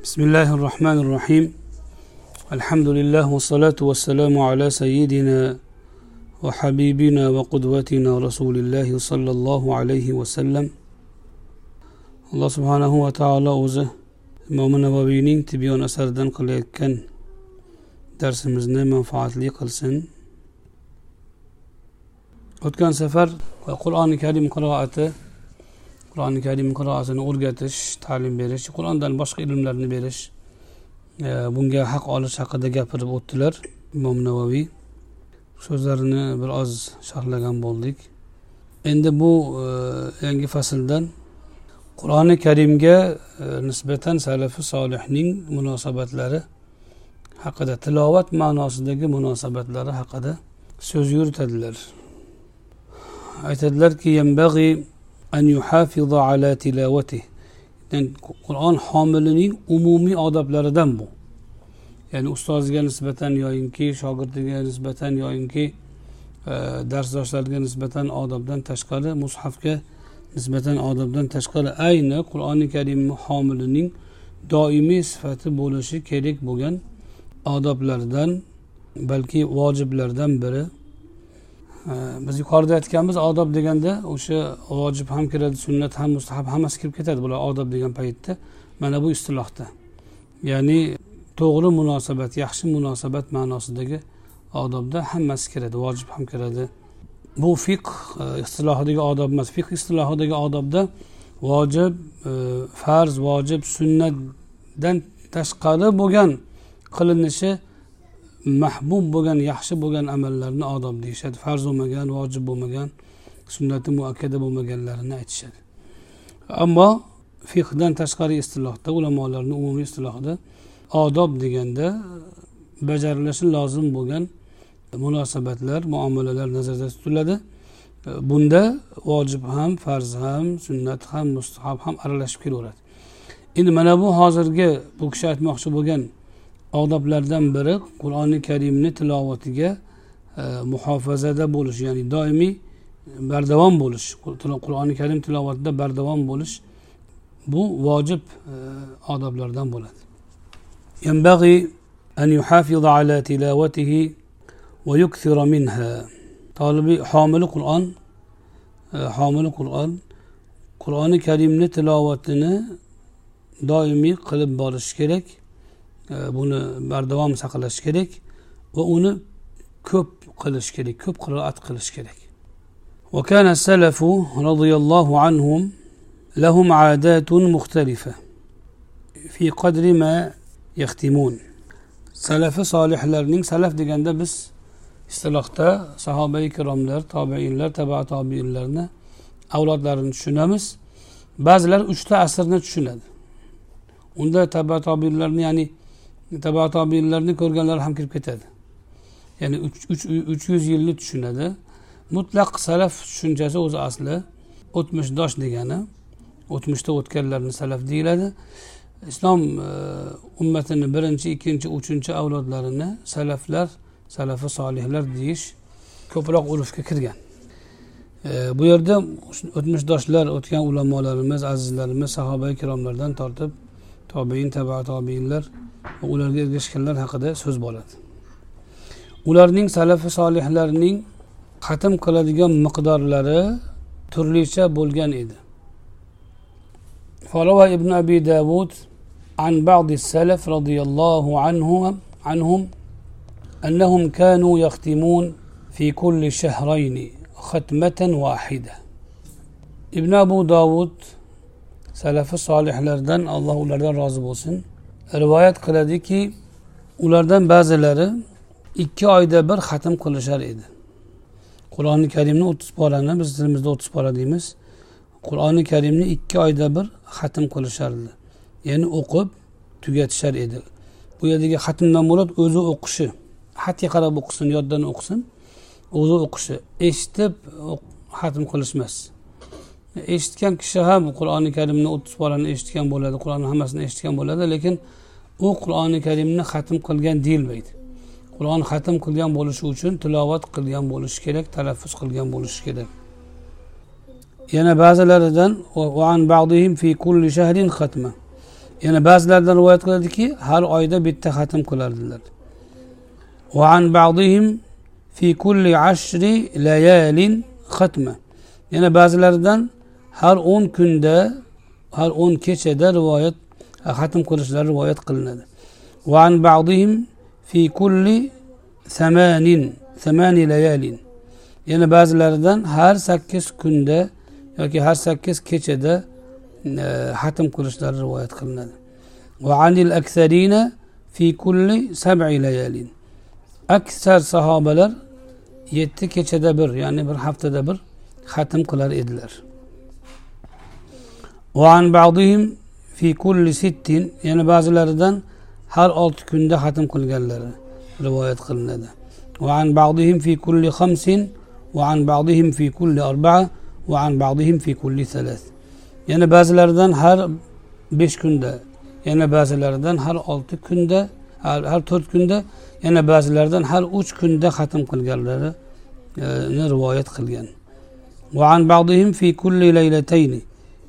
بسم الله الرحمن الرحيم. الحمد لله والصلاة والسلام على سيدنا وحبيبنا وقدوتنا رسول الله صلى الله عليه وسلم. الله سبحانه وتعالى أوزه مؤمن وبينين تبيون أسردا دن كان درس مزنة منفعت لي قل سن قد كان سفر القرآن الكريم قراءته qur'oni karim qiroatini o'rgatish ta'lim berish qur'ondan boshqa ilmlarni berish e, bunga haq olish haqida gapirib o'tdilar imom navoiy so'zlarini biroz sharhlagan bo'ldik. Endi bu e, yangi fasldan qur'oni karimga e, nisbatan salafi solihning munosabatlari haqida tilovat ma'nosidagi munosabatlari haqida so'z yuritadilar. Aytadilarki an yuhafiza ala tilovati qur'on homilining umumiy odoblaridan bu ya'ni ustoziga nisbatan yoyinki shogirdiga nisbatan yoyinki darsdoshlariga nisbatan odobdan tashqari mushafga nisbatan odobdan tashqari ayni qur'oni karimni homilining doimiy sifati bo'lishi kerak bo'lgan odoblardan balki vojiblardan biri biz yuqorida aytganmiz odob deganda o'sha vojib ham kiradi sunnat ham mustahab hammasi kirib ketadi bular odob degan paytda. Mana bu istilohda. Ya'ni to'g'ri munosabat yaxshi munosabat ma'nosidagi odobda hammasi kiradi vojib ham kiradi. Bu fiq e, istilohidagi odob emas. Fiq istilohidagi odobda vojib e, farz vojib sunnatdan tashqari bo'lgan qilinishi mahbub bo'lgan yaxshi bo'lgan amallarni odob deyishadi. Farz bo'lmagan vojib bo'lmagan sunnati muakkada bo'lmaganlarini aytishadi. Ammo fiqdan tashqari istilohda ulamolarni umumiy istilohida odob deganda bajarilishi lozim bo'lgan munosabatlar muomalalar nazarda tutiladi. Bunda vojib ham farz ham sunnat ham mustahab ham aralashib kelaveradi. Endi mana bu hozirgi bu kishi aytmoqchi bo'lgan odoblardan biri qur'oni karimni tilovatiga e, muhofazada bo'lish ya'ni doimiy bardavom bo'lish qur'oni karim tilovatida bardavom bo'lish bu vojib e, odoblardan bo'ladi ينبغي أن يحافظ على تلاوته ويكثر منها tolibi homili qur'on homili qur'on qur'oni karimni tilovatini doimiy qilib borish kerak buni bardavom saqlash kerak va uni ko'p qilish kerak ko'p qiroat qilish kerak وكان السلف رضي الله عنهم لهم عادات مختلفة في قدر ما يختمون salafi solihlarning salaf deganda biz istilohda sahoba ikromlar tobeinlar taba tobiinlarni avlodlarini tushunamiz ba'zilar uchta asrni tushunadi unda taba tobiinlarni ya'ni taba tobiinlarni ko'rganlar ham kirib ketadi. Ya'ni uch yuz yilni tushunadi. Mutlaq salaf tushunchasi o'zi asli. O'tmishdosh degani o'tmishda o'tganlarni salaf deyiladi. Islom e, ummatini birinchi ikkinchi uchinchi avlodlarini salaflar salafi solihlar deyish ko'proq urfga kirgan. E, bu yerda o'tmishdoshlar o'tgan ulamolarimiz azizlarimiz sahoba ikromlardan tortib tobein taba tobeinlar va ularga ergashganlar haqida so'z bo'ladi ularning salafi solihlarning xatm qiladigan miqdorlari turlicha bo'lgan edi فروى ابن أبي داود عن بعض السلف رضي الله عنهم عنهم أنهم كانوا يختمون في كل شهرين ختمة واحدة ابن أبو داود salafi solihlardan alloh ulardan rozi bo'lsin. Rivoyat qiladiki ulardan ba'zilari ikki oyda bir xatm qilishar edi. Qur'oni karimni o'ttiz porani biz tilimizda o'ttiz pora deymiz. Qur'oni karimni ikki oyda bir xatm qilishardi. Ya'ni o'qib tugatishar edi. Bu yerdagi xatmdan murod o'zi o'qishi xatga qarab o'qisin yoddan o'qisin o'zi o'qishi eshitib xatm qilish emas eshitgan kishi ham qur'oni karimni o'ttiz porani eshitgan bo'ladi qur'onni hammasini eshitgan bo'ladi lekin u qur'oni karimni xatm qilgan deyilmaydi qur'on xatm qilgan bo'lishi uchun tilovat qilgan bo'lishi kerak talaffuz qilgan bo'lishi kerak. Yana ba'zilaridan yana ba'zilaridan rivoyat qiladiki har oyda bitta xatm qilardilar. Yana ba'zilaridan har o'n kunda har o'n kechada rivoyat xatm qilishlari rivoyat qilinadi وعن بعضهم في كل ثمان ثمان ليال yana ba'zilaridan har sakkiz kunda yoki har sakkiz kechada xatm qilishlari rivoyat qilinadi وعن الأكثرين في كل سبع ليال aksar sahobalar yetti kechada bir ya'ni bir haftada bir xatm qilar edilar وعن بعضهم في كل ست yana ba'zilaridan har olti kunda xatm qilganlari rivoyat qilinadi وعن بعضهم في كل خمس وعن بعضهم في كل أربعة وعن بعضهم في كل ثلاث yana ba'zilaridan har besh kunda yana ba'zilaridan har olti kunda har to'rt kunda yana ba'zilaridan har uch kunda xatm qilganlarini rivoyat qilgan وعن بعضهم في كل ليلتين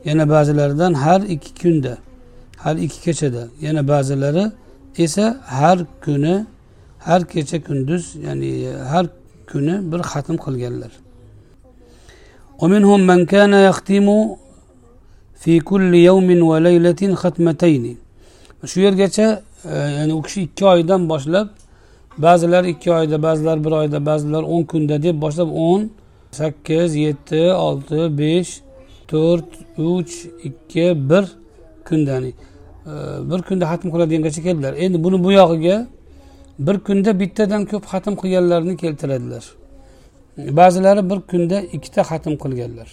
yana ba'zilaridan har ikki kunda har ikki kechada yana ba'zilari esa har kuni har kecha kunduz ya'ni har kuni bir xatm qilganlar ومنهم من كان يختم في كل يوم وليلة ختمتين shu yergacha ya'ni u kishi ikki oydan boshlab ba'zilar ikki oyda ba'zilar bir oyda ba'zilar o'n kunda deb boshlab o'n sakkiz yetti olti besh to'rt uch ikki bir kunda ya'ni e, bir kunda hatm qiladigangacha keldilar. Endi buni bu yog'iga bir kunda bittadan ko'p hatm qilganlarni keltiradilar. Ba'zilari bir kunda ikkita hatm qilganlar.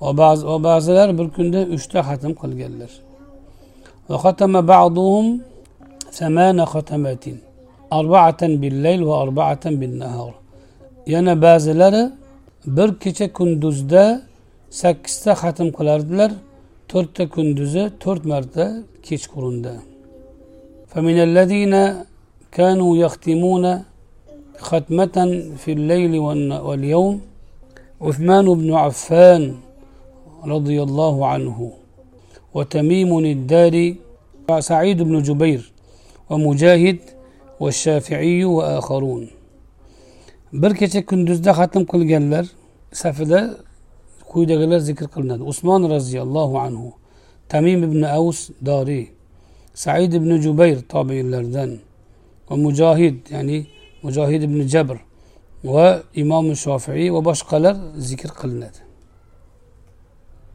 Va ba'zilar bir kunda uchta hatm qilganlar. Yana ba'zilari bir kecha kunduzda sakkizta xatm qilardilar to'rtta kunduzi to'rt marta kechqurunda فمن الذين كانوا يختمون ختمة في الليل واليوم عثمان بن عفان رضي الله عنه وتميم الداري وسعيد بن جبير ومجاهد والشافعي وآخرون bir kecha kunduzda xatm qilganlar safida quyidagilar zikr qilinadi usmon roziyallohu anhu tamim ibn avs doriy said ibn jubayr tobiinlardan va mujohid ya'ni mujohid ibn jabr va imom shofiiy va boshqalar zikr qilinadi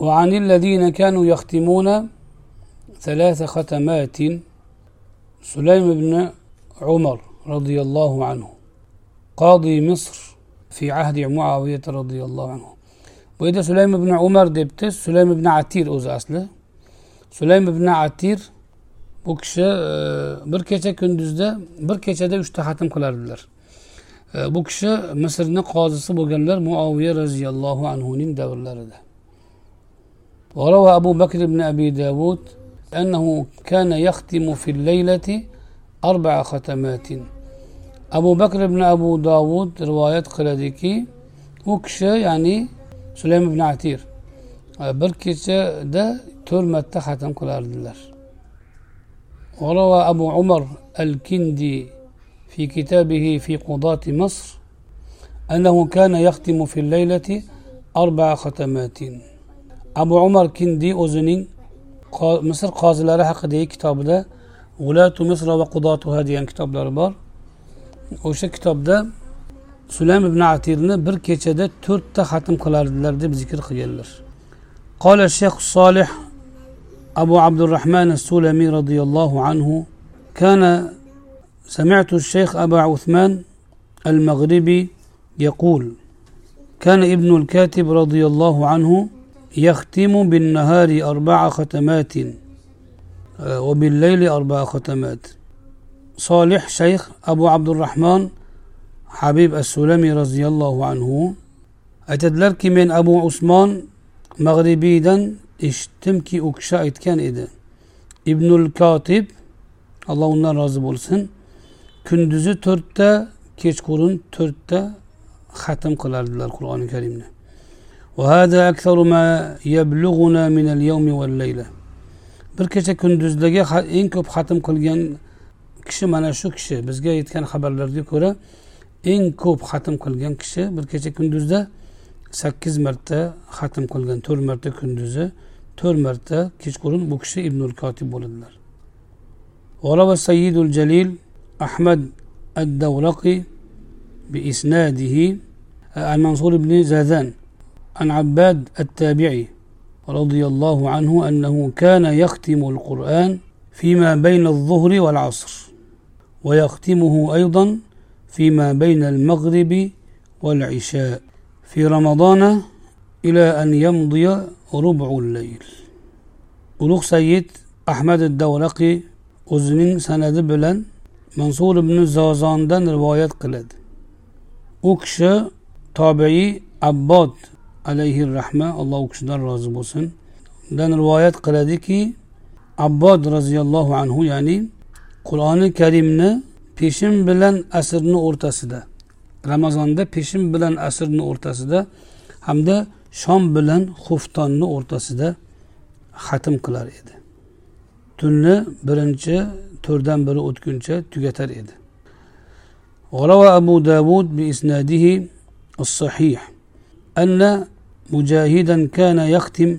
وعن الذين كانوا يختمون ثلاث ختمات سليم بن عمر رضي الله عنه قاضي مصر في عهد معاوية رضي الله عنه وإذا سليم بن عمر دبت سليم بن عتير o'zi asli sulaym ibn atir bu kishi bir kecha kunduzda bir kechada uchta xatm qilardilar bu kishi misrni qozisi bo'lganlar muoviya roziyallohu anhuning davrlarida وروى أبو بكر بن أبي داود أنه كان يختم في الليلة أربع ختمات أبو بكر بن أبو داود رواية قلدكي وكشة يعني sulaym ibn atir bir kechada to'rmarta xatm qilardilar وروى أبو عمر الكندي في كتابه في قضاة مصر أنه كان يختم في الليلة أربع ختمات. أبو عمر كندي أزنين مصر قازلار حقدي كتاب ده ولاة مصر وقضاتها ديان يعني كتاب بار وش كتاب ده sulaym ibn atirni bir kechada to'rtta xatm qilardilar deb zikr qilganlar قال الشيخ الصالح أبو عبد الرحمن السلمي رضي الله عنه كان سمعت الشيخ أبا عثمان المغربي يقول كان ابن الكاتب رضي الله عنه يختم بالنهار أربع ختمات وبالليل أربع ختمات. صالح شيخ أبو عبد الرحمن habib as sulami roziyallohu anhu aytadilarki men abu usmon mag'ribiydan eshitdimki u kishi aytgan edi. Ibnul kotib alloh undan rozi bo'lsin kunduzi to'rtta kechqurun to'rtta xatm qilardilar qur'oni karimni. Bir kecha kunduzdagi eng ko'p xatm qilgan kishi mana shu kishi. Bizga yetgan xabarlarga ko'ra eng ko'p xatm qilgan kishi bir kecha kunduzda sakkiz marta xatm qilgan to'rt marta kunduzi to'rt marta kechqurun bu kishi ibnul kotib bo'ladilar وروى السيد الجليل أحمد الدورقي بإسناده عن منصور بن زاذان عن عباد التابعي رضي الله عنه أنه كان يختم القرآن فيما بين الظهر والعصر ويختمه أيضا فيما بين المغرب والعشاء في رمضان إلى أن يمضي ربع الليل ulug' sayyid ahmad davlaqiy o'zining sanadi bilan mansur ibn zozondan rivoyat qiladi u kishi tobiiy abbod alayhi rahma alloh u kishidan rozi bo'lsin undan rivoyat qiladiki abbod roziyallohu anhu ya'ni qur'oni karimni peshin bilan asrni o'rtasida ramazonda peshin bilan asrni o'rtasida hamda shom bilan xuftonni o'rtasida xatm qilar edi tunni birinchi to'rtdan biri o'tguncha tugatar edi وروى أبو داود بإسناده الصحيح أن مجاهدا كان يختم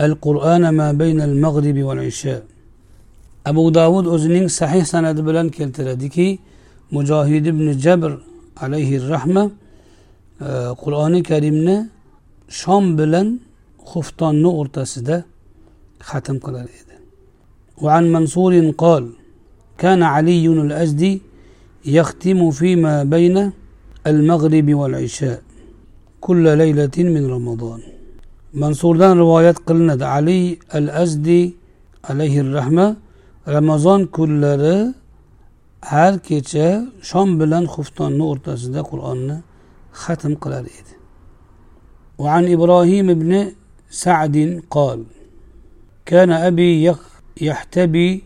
القرآن ما بين المغرب والعشاء ابو داود اوزنين صحيح سند بلان كيلتردكي مجاهد بن جبر عليه الرحمه قران كريم شام بلان خفتان نور تسده ختم قلال وعن منصور قال كان علي الازدي يختم فيما بين المغرب والعشاء كل ليله من رمضان منصور دان روايات قلنا علي الازدي عليه الرحمه ramazon kunlari har kecha shom bilan xuftonni o'rtasida qur'onni ختم قلاليد وعن إبراهيم بن سعد قال كان أبي يحتبي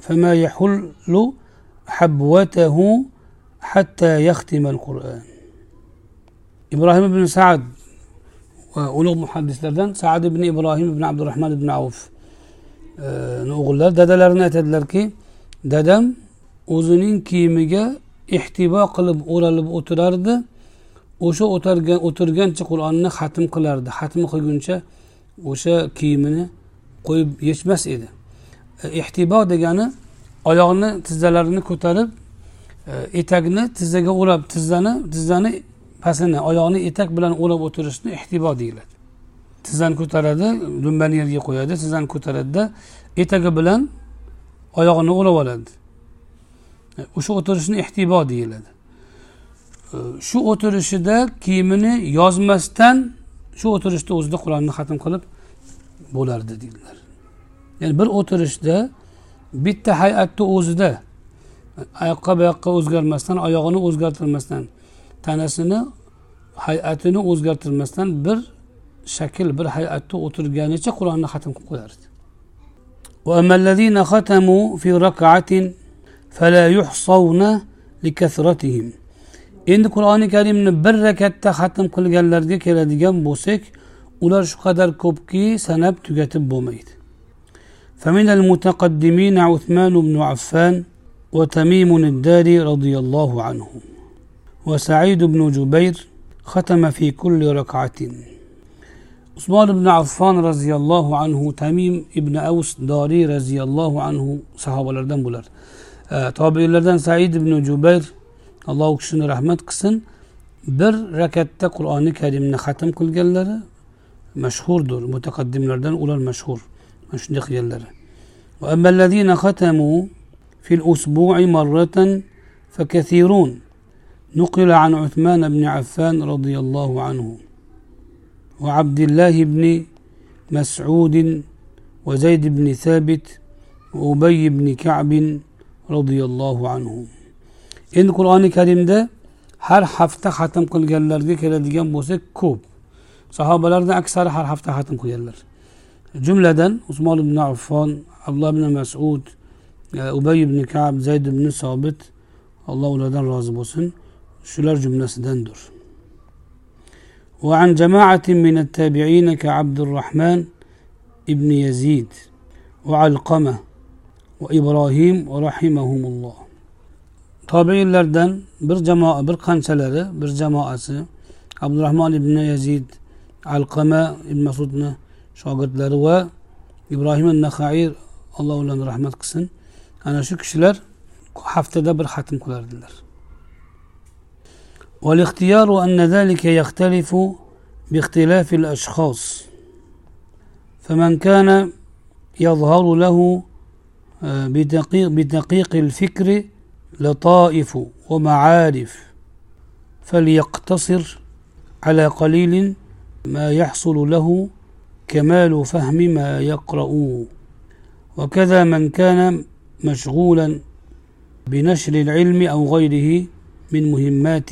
فما يحل حبوته حتى يختم القرآن. إبراهيم بن سعد وأولو محدث لدن سعد بن إبراهيم بن عبد الرحمن بن عوف E, o'g'illar dadalarini aytadilarki dadam o'zining kiyimiga ehtibo qilib o'ralib o'tirardi. O'sha o'tirgan o'tirgancha qur'onni xatm qilardi. Xatm qilguncha o'sha kiyimini qo'yib yechmas edi. Ehtibo degani oyoqni tizzalarini ko'tarib e, etakni tizzaga o'rab tizzani tizzani pastini oyoqni etak bilan o'rab o'tirishni ehtibo deyiladi. Tizzani ko'taradi dumbani yerga qo'yadi. Tizzani ko'taradida etagi bilan oyog'ini o'rab oladi. O'sha o'tirishni ehtibo deyiladi. Shu o'tirishida kiyimini yozmasdan shu o'tirishni o'zida qur'onni xatm qilib bo'lardi deydilar. Ya'ni bir o'tirishda bitta hay'atni o'zida oyoqqa bu yoqqa o'zgarmasdan oyog'ini o'zgartirmasdan tanasini hay'atini o'zgartirmasdan bir شكل بر هيئته وترجانيك قرآن ختم قدرت وأما الذين ختموا في ركعة فلا يحصون لكثرتهم. إن القرآن الكريم نبركة ختم كل جلر دي كلا دي جنبوسك ولر شو قدر كوبكي سنب تجتب ميت فمن المتقدمين عثمان بن عفان وتميم الداري رضي الله عنهم. وسعيد بن جبير ختم في كل ركعة. عثمان بن عفان رضي الله عنه تميم ابن أوس داري رضي الله عنه صحابة لردن بولر. tabi'in لردن سعيد بن جبير alloh u kishini rahmat qilsin bir rakatda qur'oni karimni xatm qilganlari mashhurdir mutaqaddimlardan ular mashhur mana shunday qilganlari وأما الذين ختموا في الأسبوع مرة فكثيرون. نقل عن عثمان بن عفان رضي الله عنه. وعبد الله بن مسعود وزيد بن ثابت وأبي بن كعب رضي الله عنهم endi qur'oni karimda har hafta xatm qilganlarga keladigan bo'lsak ko'p sahobalarni aksari har hafta xatm qilganlar jumladan usmon ibn affon abdulloh ibn masud ubay ibn kab zayd ibn sobit alloh ulardan rozi bo'lsin shular jumlasidandir وعن جماعة من التابعين كعبد الرحمن ابن يزيد وعلقمة وإبراهيم رحمهم الله tobiinlardan bir jamoa bir qanchalari bir jamoasi abdurahmon ibn yazid alqama ibn masudni shogirdlari va ibrohim nahaiy alloh ularni rahmat qilsin ana shu kishilar haftada bir xatm qilardilar والاختيار أن ذلك يختلف باختلاف الأشخاص. فمن كان يظهر له بدقيق, بدقيق الفكر لطائف ومعارف فليقتصر على قليل ما يحصل له كمال فهم ما يقرأ وكذا من كان مشغولا بنشر العلم أو غيره من مهمات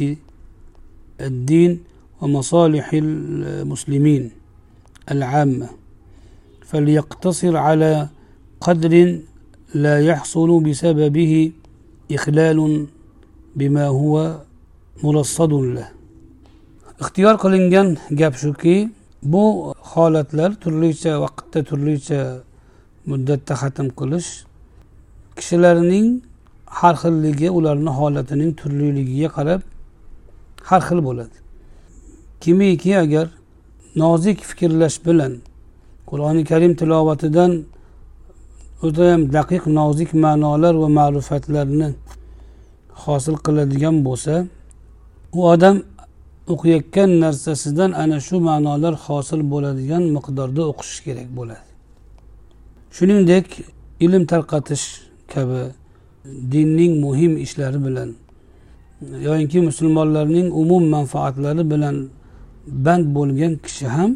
الدين ومصالح المسلمين العامة فليقتصر على قدر لا يحصل بسببه إخلال بما هو مرصد له. اختيار قلنجان جاب شوكي بو خالت لر ترليسة وقت ترليسة مدة تختم كلش. كشلرنين حرخ اللي جي ولرن حالتنين ترليلي قرب har xil bo'ladi. Kimiki agar nozik fikrlash bilan qur'oni karim tilovatidan judayam daqiq nozik ma'nolar va ma'rifatlarni hosil qiladigan bo'lsa u odam o'qiyotgan narsasidan ana shu ma'nolar hosil bo'ladigan miqdorda o'qishi kerak bo'ladi. Shuningdek ilm tarqatish kabi dinning muhim ishlari bilan yoyinki musulmonlarning umum manfaatlari bilan band bo'lgan kishi ham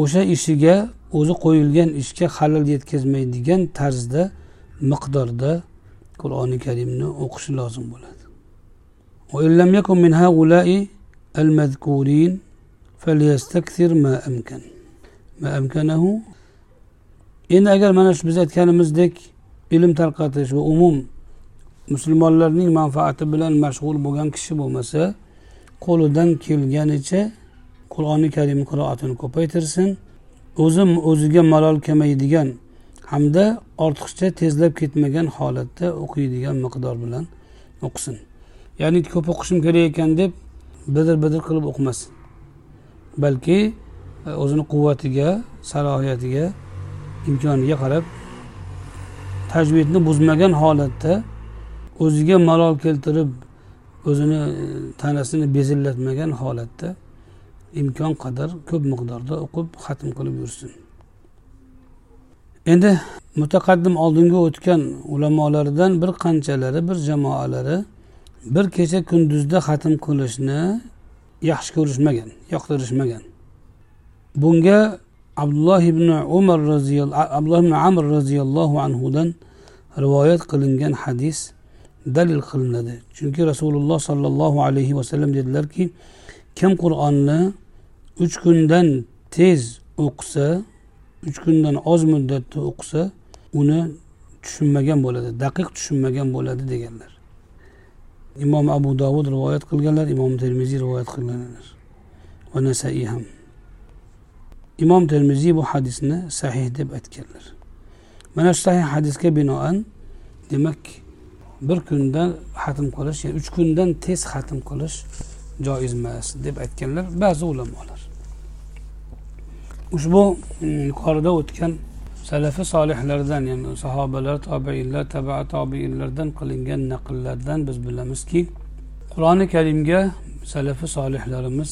o'sha ishiga o'zi qo'yilgan ishga xalal yetkazmaydigan tarzda miqdorda qur'oni karimni o'qishi lozim bo'ladi المذكورين فليستكثر ما أمكن ما أمكنه endi agar mana shu biz aytganimizdek ilm tarqatish va umum musulmonlarning manfaati bilan mashg'ul bo'lgan kishi bo'lmasa qo'lidan kelganicha qur'oni karim qiroatini ko'paytirsin. O'zi o'ziga malol kelmaydigan hamda ortiqcha tezlab ketmagan holatda o'qiydigan miqdor bilan o'qisin. Ya'ni ko'p o'qishim kerak ekan deb bidir bidir qilib o'qimasin. Balki e, o'zini quvvatiga salohiyatiga imkoniga qarab tajvidni buzmagan holatda o'ziga malol keltirib o'zini e, tanasini bezillatmagan holatda imkon qadar ko'p miqdorda o'qib xatm qilib yursin. Endi mutaqaddim oldingi o'tgan ulamolardan bir qanchalari bir jamoalari bir kecha kunduzda xatm qilishni yaxshi ko'rishmagan yoqtirishmagan. Bunga abdulloh ibn umar roziyallohu abdulloh ibn amr roziyallohu anhudan rivoyat qilingan hadis dalil qilinadi. Chunki rasululloh sollallohu alayhi vasallam dedilarki kim qur'onni uch kundan tez o'qisa uch kundan oz muddatda o'qisa uni tushunmagan bo'ladi daqiq tushunmagan bo'ladi deganlar. Imom abu dovud rivoyat qilganlar imom termiziy rivoyat qilganlar va nasaiy ham. Imom termiziy bu hadisni sahih deb aytganlar. Mana shu sahih hadisga binoan demak bir kunda xatm qilish ya'ni uch kundan tez xatm qilish joiz emas deb aytganlar ba'zi ulamolar. Ushbu mm, yuqorida o'tgan salafi solihlardan ya'ni sahobalar tobiinlar taba tobiinlardan qilingan naqllardan biz bilamizki qur'oni karimga salafi solihlarimiz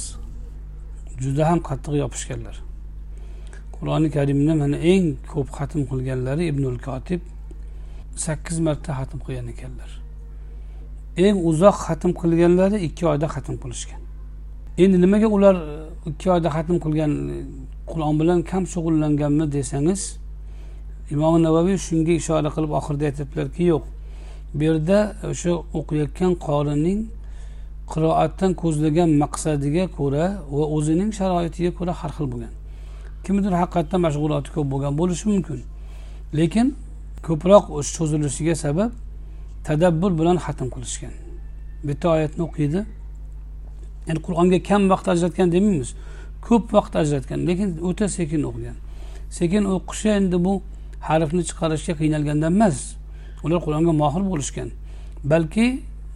juda ham qattiq yopishganlar. Qur'oni karimni mana eng ko'p xatm qilganlari ibnul kotib sakkiz marta xatm qilgan ekanlar. Eng uzoq xatm qilganlari ikki oyda xatm qilishgan. Endi nimaga ular e, ikki oyda xatm qilgan e, qur'on bilan kam shug'ullanganmi desangiz imom navaviy shunga ishora qilib oxirida aytyaptilarki yo'q bu yerda o'sha o'qiyotgan qorining qiroatdan ko'zlagan maqsadiga ko'ra va o'zining sharoitiga ko'ra har xil bo'lgan. Kimnidir haqiqatdan mashg'uloti ko'p bo'lgan bo'lishi mumkin. Lekin ko'proq cho'zilishiga sabab tadabbur bilan xatm qilishgan. Bitta oyatni o'qiydi. Ya'ni qur'onga kam vaqt ajratgan demaymiz. Ko'p vaqt ajratgan lekin o'ta sekin o'qigan. Sekin o'qishi endi bu harfni chiqarishga qiynalgandan emas. Ular qur'onga mohir bo'lishgan. Balki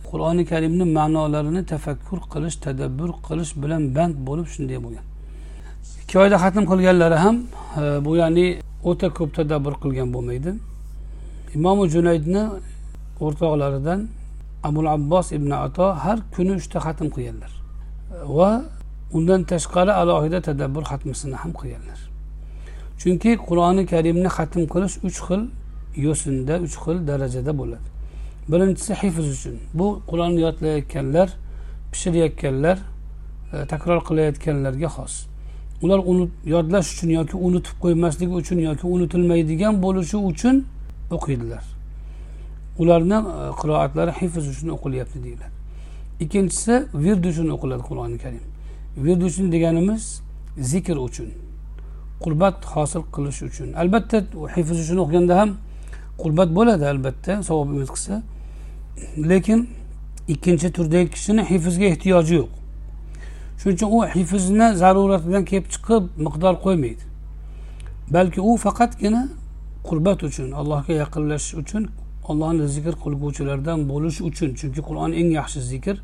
qur'oni karimni ma'nolarini tafakkur qilish tadabbur qilish bilan band bo'lib shunday bo'lgan. Ikki oyda xatm qilganlari ham e, bu ya'ni o'ta ko'p tadabbur qilgan bo'lmaydi. Imomi junaydni o'rtoqlaridan abul abbos ibn ato har kuni uchta xatm qilganlar. Va undan tashqari alohida tadabbur xatmisini ham qilganlar. Chunki qur'oni karimni xatm qilish uch xil yo'sinda uch xil darajada bo'ladi. Birinchisi hifz uchun. Bu qur'onni yodlayotganlar pishirayotganlar e, takror qilayotganlarga xos. Ular yodlash uchun yoki unutib qo'ymasligi uchun yoki unutilmaydigan bo'lishi uchun o'qiydilar. Ularni e, qiroatlari hifz uchun o'qilyapti deyiladi. Ikkinchisi wird uchun o'qiladi qur'oni karim. Vird uchun deganimiz zikr uchun qurbat hosil qilish uchun. Albatta hifz uchun o'qiganda ham qurbat bo'ladi albatta savob umid qilsa. Lekin ikkinchi turdagi kishini hifzga ehtiyoji yo'q. Shuning uchun u hifzni zaruratidan kelib chiqib miqdor qo'ymaydi. Balki u faqatgina qurbat uchun allohga yaqinlashish uchun allohni zikr qilguvchilardan bo'lish uchun. Chunki qur'on eng yaxshi zikr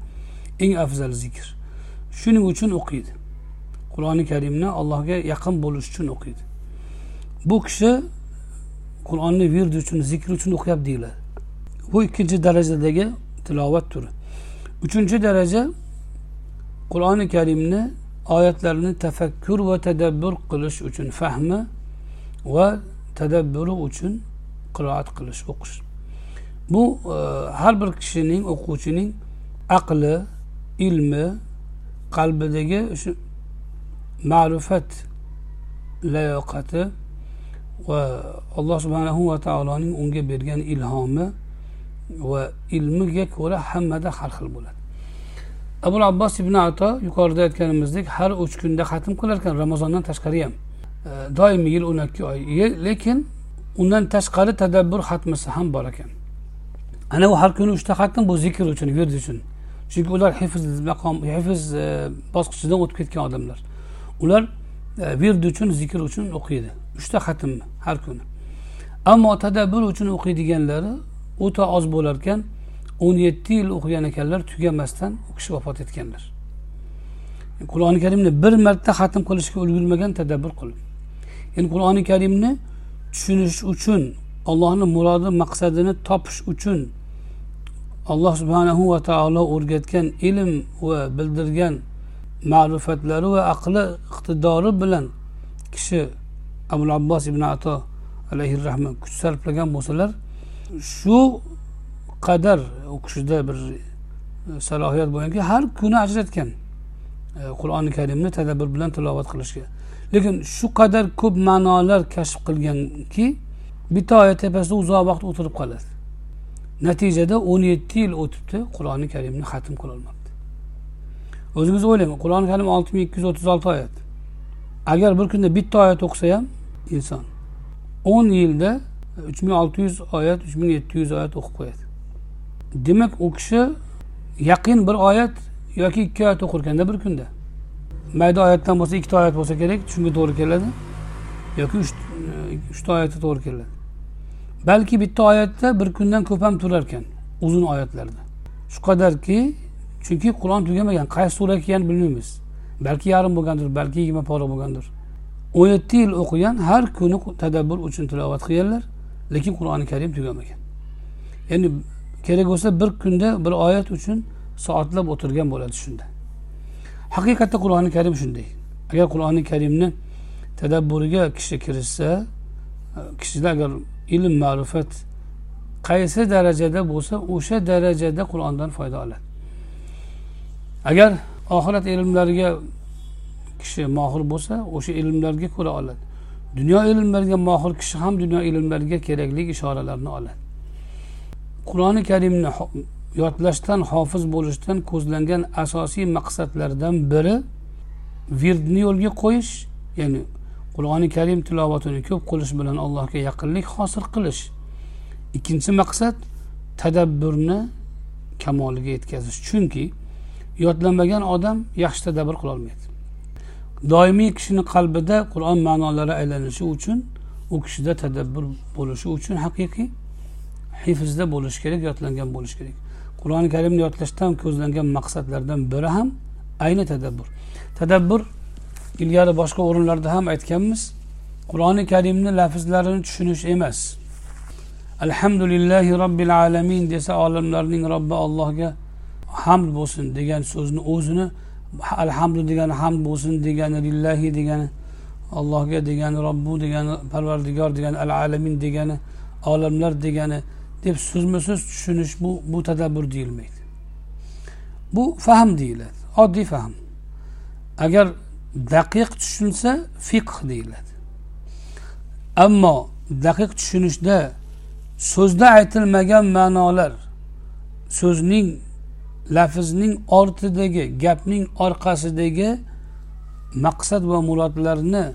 eng afzal zikr. Shuning uchun o'qiydi. Qur'oni karimni allohga yaqin bo'lish uchun o'qiydi. Bu kishi qur'onni virdi uchun zikr uchun o'qiyapti deyiladi. Bu ikkinchi darajadagi tilovat turi. Uchinchi daraja qur'oni karimni oyatlarini tafakkur va tadabbur qilish uchun fahmi va tadabburi uchun qiroat qilish o'qish. Bu e, har bir kishining o'quvchining aqli ilmi qalbidagi shu ma'rifat layoqati va alloh subhanahu va taoloning unga bergan ilhomi va ilmiga ko'ra hammada har xil bo'ladi. Abul abbos ibn ato yuqorida aytganimizdek har uch kunda xatm qilar ekan ramazondan tashqari ham. E, doimiy yil o'n ikki oy. Lekin undan tashqari tadabbur xatmisi ham bor ekan. Ana u har kuni uchta xatm bu zikr uchun wird uchun. Chunki ular hifz maqom hifz e, bosqichidan o'tib ketgan odamlar. Ular e, uchun zikr uchun o'qiydi. Uchta xatm har kuni. Ammo tadabbur uchun o'qiydiganlari o'ta oz bo'lar ekan o'n yetti yil o'qigan ekanlar tugamasdan u kishi vafot etganlar. Qur'oni karimni bir marta xatm qilishga ulgurmagan tadabbur qilib. Ya'ni qur'oni karimni tushunish uchun allohni murodi maqsadini topish uchun alloh subhanahu va taolo o'rgatgan ilm va bildirgan ma'rifatlari va aqli iqtidori bilan kishi abul abbos ibn ato alayhi rahmat kuch sarflagan bo'lsalar shu qadar u kishida bir e, salohiyat bo'lganki har kuni ajratgan e, qur'oni karimni tadabbur bilan tilovat qilishga. Lekin shu qadar ko'p ma'nolar kashf qilganki bitta oyat tepasida uzoq vaqt o'tirib qoladi. Natijada o'n yetti yil o'tibdi qur'oni karimni xatm qilolmabdi o'zingiz o'ylang qur'oni karim olti ming ikki yuz o'ttiz olti oyat. Agar bir kunda bitta oyat o'qisa ham inson o'n yilda uch ming olti yuz oyat uch ming yetti yuz oyat o'qib qo'yadi. Demak u kishi yaqin bir oyat yoki ikki oyat o'qir ekanda bir kunda mayda oyatdan bo'lsa ikkita oyat bo'lsa kerak shunga to'g'ri keladi. Yoki e, uchta oyatga to'g'ri keladi. Balki bitta oyatda bir kundan ko'p ham turar ekan uzun oyatlarda. Shu qadarki chunki qur'on tugamagan qaysi sura ekanini bilmaymiz. Balki yarim bo'lgandir balki yigirma pora bo'lgandir. O'n yetti yil o'qigan har kuni tadabbur uchun tilovat qilganlar lekin qur'oni karim tugamagan. Ya'ni kerak bo'lsa bir kunda bir oyat uchun soatlab o'tirgan bo'ladi shunda. Haqiqatda qur'oni karim shunday. Agar qur'oni karimni tadabburiga kishi kirishsa kishida agar ilm ma'rifat qaysi darajada bo'lsa o'sha darajada qur'ondan foyda oladi. Agar oxirat ilmlariga kishi mohir bo'lsa o'sha ilmlarga ko'ra oladi. Dunyo ilmlariga mohir kishi ham dunyo ilmlariga kerakli ishoralarni oladi. Qur'oni karimni yodlashdan hofiz bo'lishdan ko'zlangan asosiy maqsadlardan biri virdni yo'lga qo'yish ya'ni qur'oni karim tilovatini ko'p qilish bilan allohga yaqinlik hosil qilish. Ikkinchi maqsad tadabburni kamoliga yetkazish. Chunki yodlamagan odam yaxshi tadabbur qilolmaydi doimiy kishini qalbida qur'on ma'nolari aylanishi uchun u kishida tadabbur bo'lishi uchun haqiqiy hifzda bo'lishi kerak yodlangan bo'lishi kerak. Qur'oni karimni yodlashdan ko'zlangan maqsadlardan biri ham ayni tadabbur. Tadabbur ilgari boshqa o'rinlarda ham aytganmiz qur'oni karimni lafzlarini tushunish emas. Alhamdulillahi robbil alamin desa olamlarning robbi allohga hamd bo'lsin degan so'zni o'zini alhamdu degani hamd bo'lsin degani lillahi degani allohga degani robbu degani parvardigor degani al alamin degani olamlar degani deb so'zma so'z tushunish bu bu tadabbur deyilmaydi. Bu fahm deyiladi oddiy fahm. Agar daqiq tushunsa fiqh deyiladi. Ammo daqiq tushunishda so'zda aytilmagan ma'nolar so'zning lafzning ortidagi gapning orqasidagi maqsad va murodlarni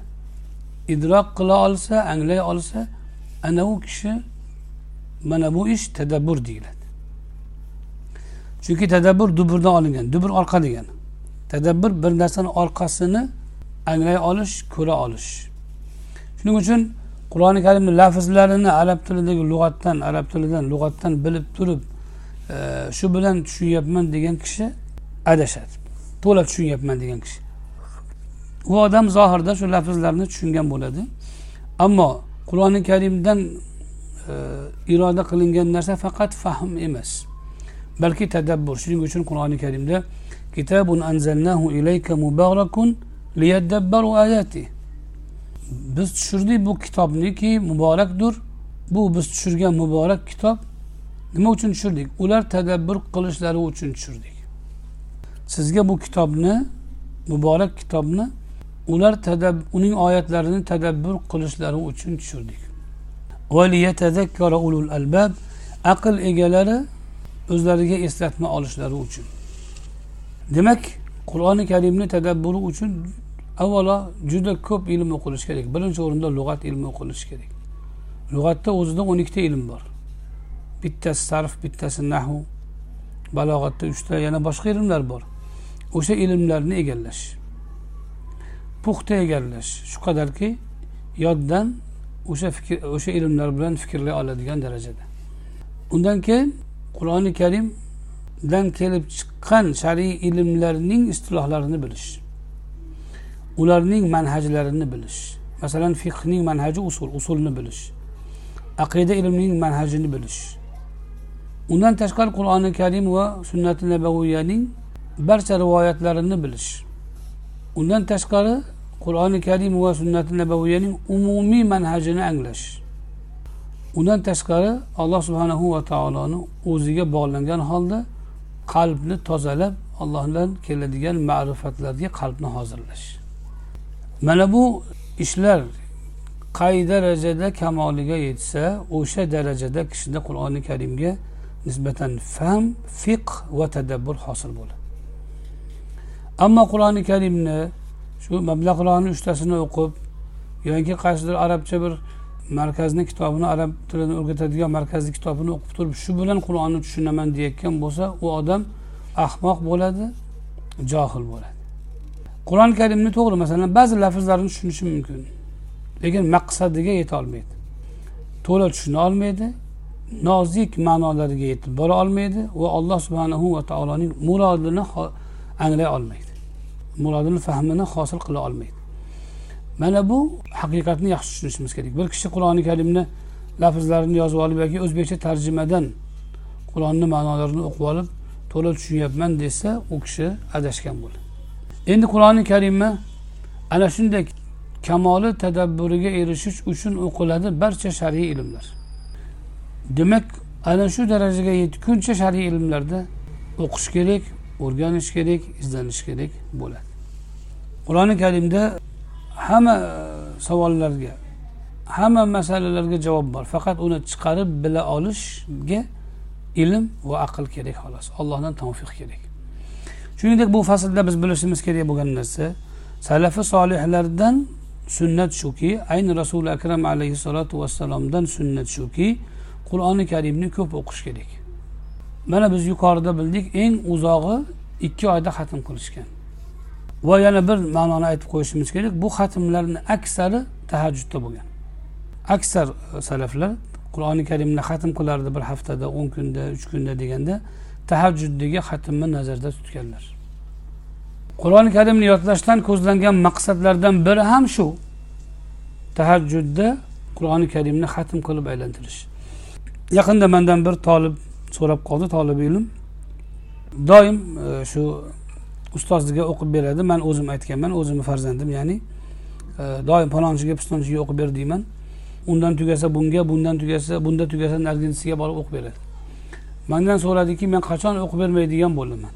idrok qila olsa anglay olsa ana u kishi mana bu ish tadabbur deyiladi. Chunki tadabbur duburdan olingan dubur orqa degani. Tadabbur bir narsani orqasini anglay olish ko'ra olish. Shuning uchun qur'oni karimni lafzlarini arab tilidagi lug'atdan arab tilidan lug'atdan bilib turib e, shu bilan tushunyapman degan kishi adashadi. To'la tushunyapman degan kishi. U odam zohirda shu lafzlarni tushungan bo'ladi. Ammo qur'oni karimdan iroda qilingan narsa faqat fahm emas balki tadabbur. Shuning uchun qur'oni karimda kitabun anzalnahu ilayka mubarakun liyadabbaru ayati. Biz tushirdik bu kitobniki muborakdir bu biz tushirgan muborak kitob nima uchun tushirdik? Ular tadabbur qilishlari uchun tushirdik. Sizga bu kitobni muborak kitobni ular uning oyatlarini tadabbur qilishlari uchun tushirdik. Aql egalari o'zlariga eslatma olishlari uchun. Demak qur'oni karimni tadabburi uchun avvalo juda ko'p ilm o'qilishi kerak. Birinchi o'rinda lug'at ilmi o'qilishi kerak. Lug'atda o'zida o'n ikkita ilm bor. Bittasi sarf bittasi nahu. Balog'atda uchta yana boshqa ilmlar bor. O'sha ilmlarni egallash. Puxta egallash. Shu qadarki yoddan o'sha fikr o'sha ilmlar bilan fikrlay oladigan darajada. Undan keyin qur'oni karimdan kelib chiqqan shar'iy ilmlarning istilohlarini bilish ularning manhajlarini bilish masalan fiqhning manhaji usul usulni bilish aqida ilmining manhajini bilish. Undan tashqari qur'oni karim va sunnati nabaviyaning barcha rivoyatlarini bilish. Undan tashqari qur'oni karim va sunnati nabaviyaning umumiy manhajini anglash. Undan tashqari alloh subhanahu va taoloni o'ziga bog'langan holda qalbni tozalab allohdan keladigan ma'rifatlarga qalbni hozirlash. Mana bu ishlar qay darajada kamoliga yetsa o'sha darajada kishida qur'oni karimga nisbatan fahm fiqh va tadabbur hosil bo'ladi. Ammo qur'oni karimni shu mablag'larni uchtasini o'qib yoki qaysidir arabcha bir markazni kitobini arab tilini o'rgatadigan markazni kitobini o'qib turib shu bilan qur'onni tushunaman deyayotgan bo'lsa u odam ahmoq bo'ladi johil bo'ladi. Qur'oni karimni to'g'ri masalan ba'zi lafzlarni tushunishi mumkin lekin maqsadiga yeta olmaydi. To'la tushuna olmaydi nozik ma'nolariga yetib bora olmaydi va alloh subhanahu va taoloning murodini anglay olmaydi. Murodini fahmini hosil qila olmaydi. Mana bu haqiqatni yaxshi tushunishimiz kerak. Bir kishi qur'oni karimni lafzlarini yozib olib yoki o'zbekcha tarjimadan qur'onni ma'nolarini o'qib olib to'la tushunyapman desa u kishi adashgan bo'ladi. Endi qur'oni karimni ana shunday kamoli tadabburiga erishish uchun o'qiladi barcha shar'iy ilmlar. Demak ana shu darajaga yetguncha shar'iy ilmlarda o'qish kerak o'rganish kerak izlanish kerak bo'ladi. Qur'oni karimda hamma e, savollarga hamma masalalarga javob bor. Faqat uni chiqarib bila olishga ilm va aql kerak xolos. Allohdan tavfiq kerak. Shuningdek bu faslda biz bilishimiz kerak bo'lgan narsa salafi solihlardan sunnat shuki ayni rasuli akram alayhissalotu vassalomdan sunnat shuki qur'oni karimni ko'p o'qish kerak. Mana biz yuqorida bildik eng uzog'i ikki oyda xatm qilishgan. Va yana bir ma'noni aytib qo'yishimiz kerak bu xatmlarni aksari tahajjudda bo'lgan. Aksar e, salaflar qur'oni karimni xatm qilardi bir haftada o'n kunda uch kunda deganda tahajjuddagi xatmni nazarda tutganlar. Qur'oni karimni yodlashdan ko'zlangan maqsadlardan biri ham shu. Tahajjudda qur'oni karimni xatm qilib aylantirish. Yaqinda mandan bir tolib so'rab qoldi tolib ilm. Doim e, shu ustozligi o'qib beradi. Man o'zim aytganman o'zimni farzandim ya'ni e, doim palonchiga pistonchiga o'qib ber deyman. Undan tugasa bunga bundan tugasa bunda tugasa narigisiga borib o'qib beradi. Mandan so'radiki men qachon o'qib bermaydigan bo'laman?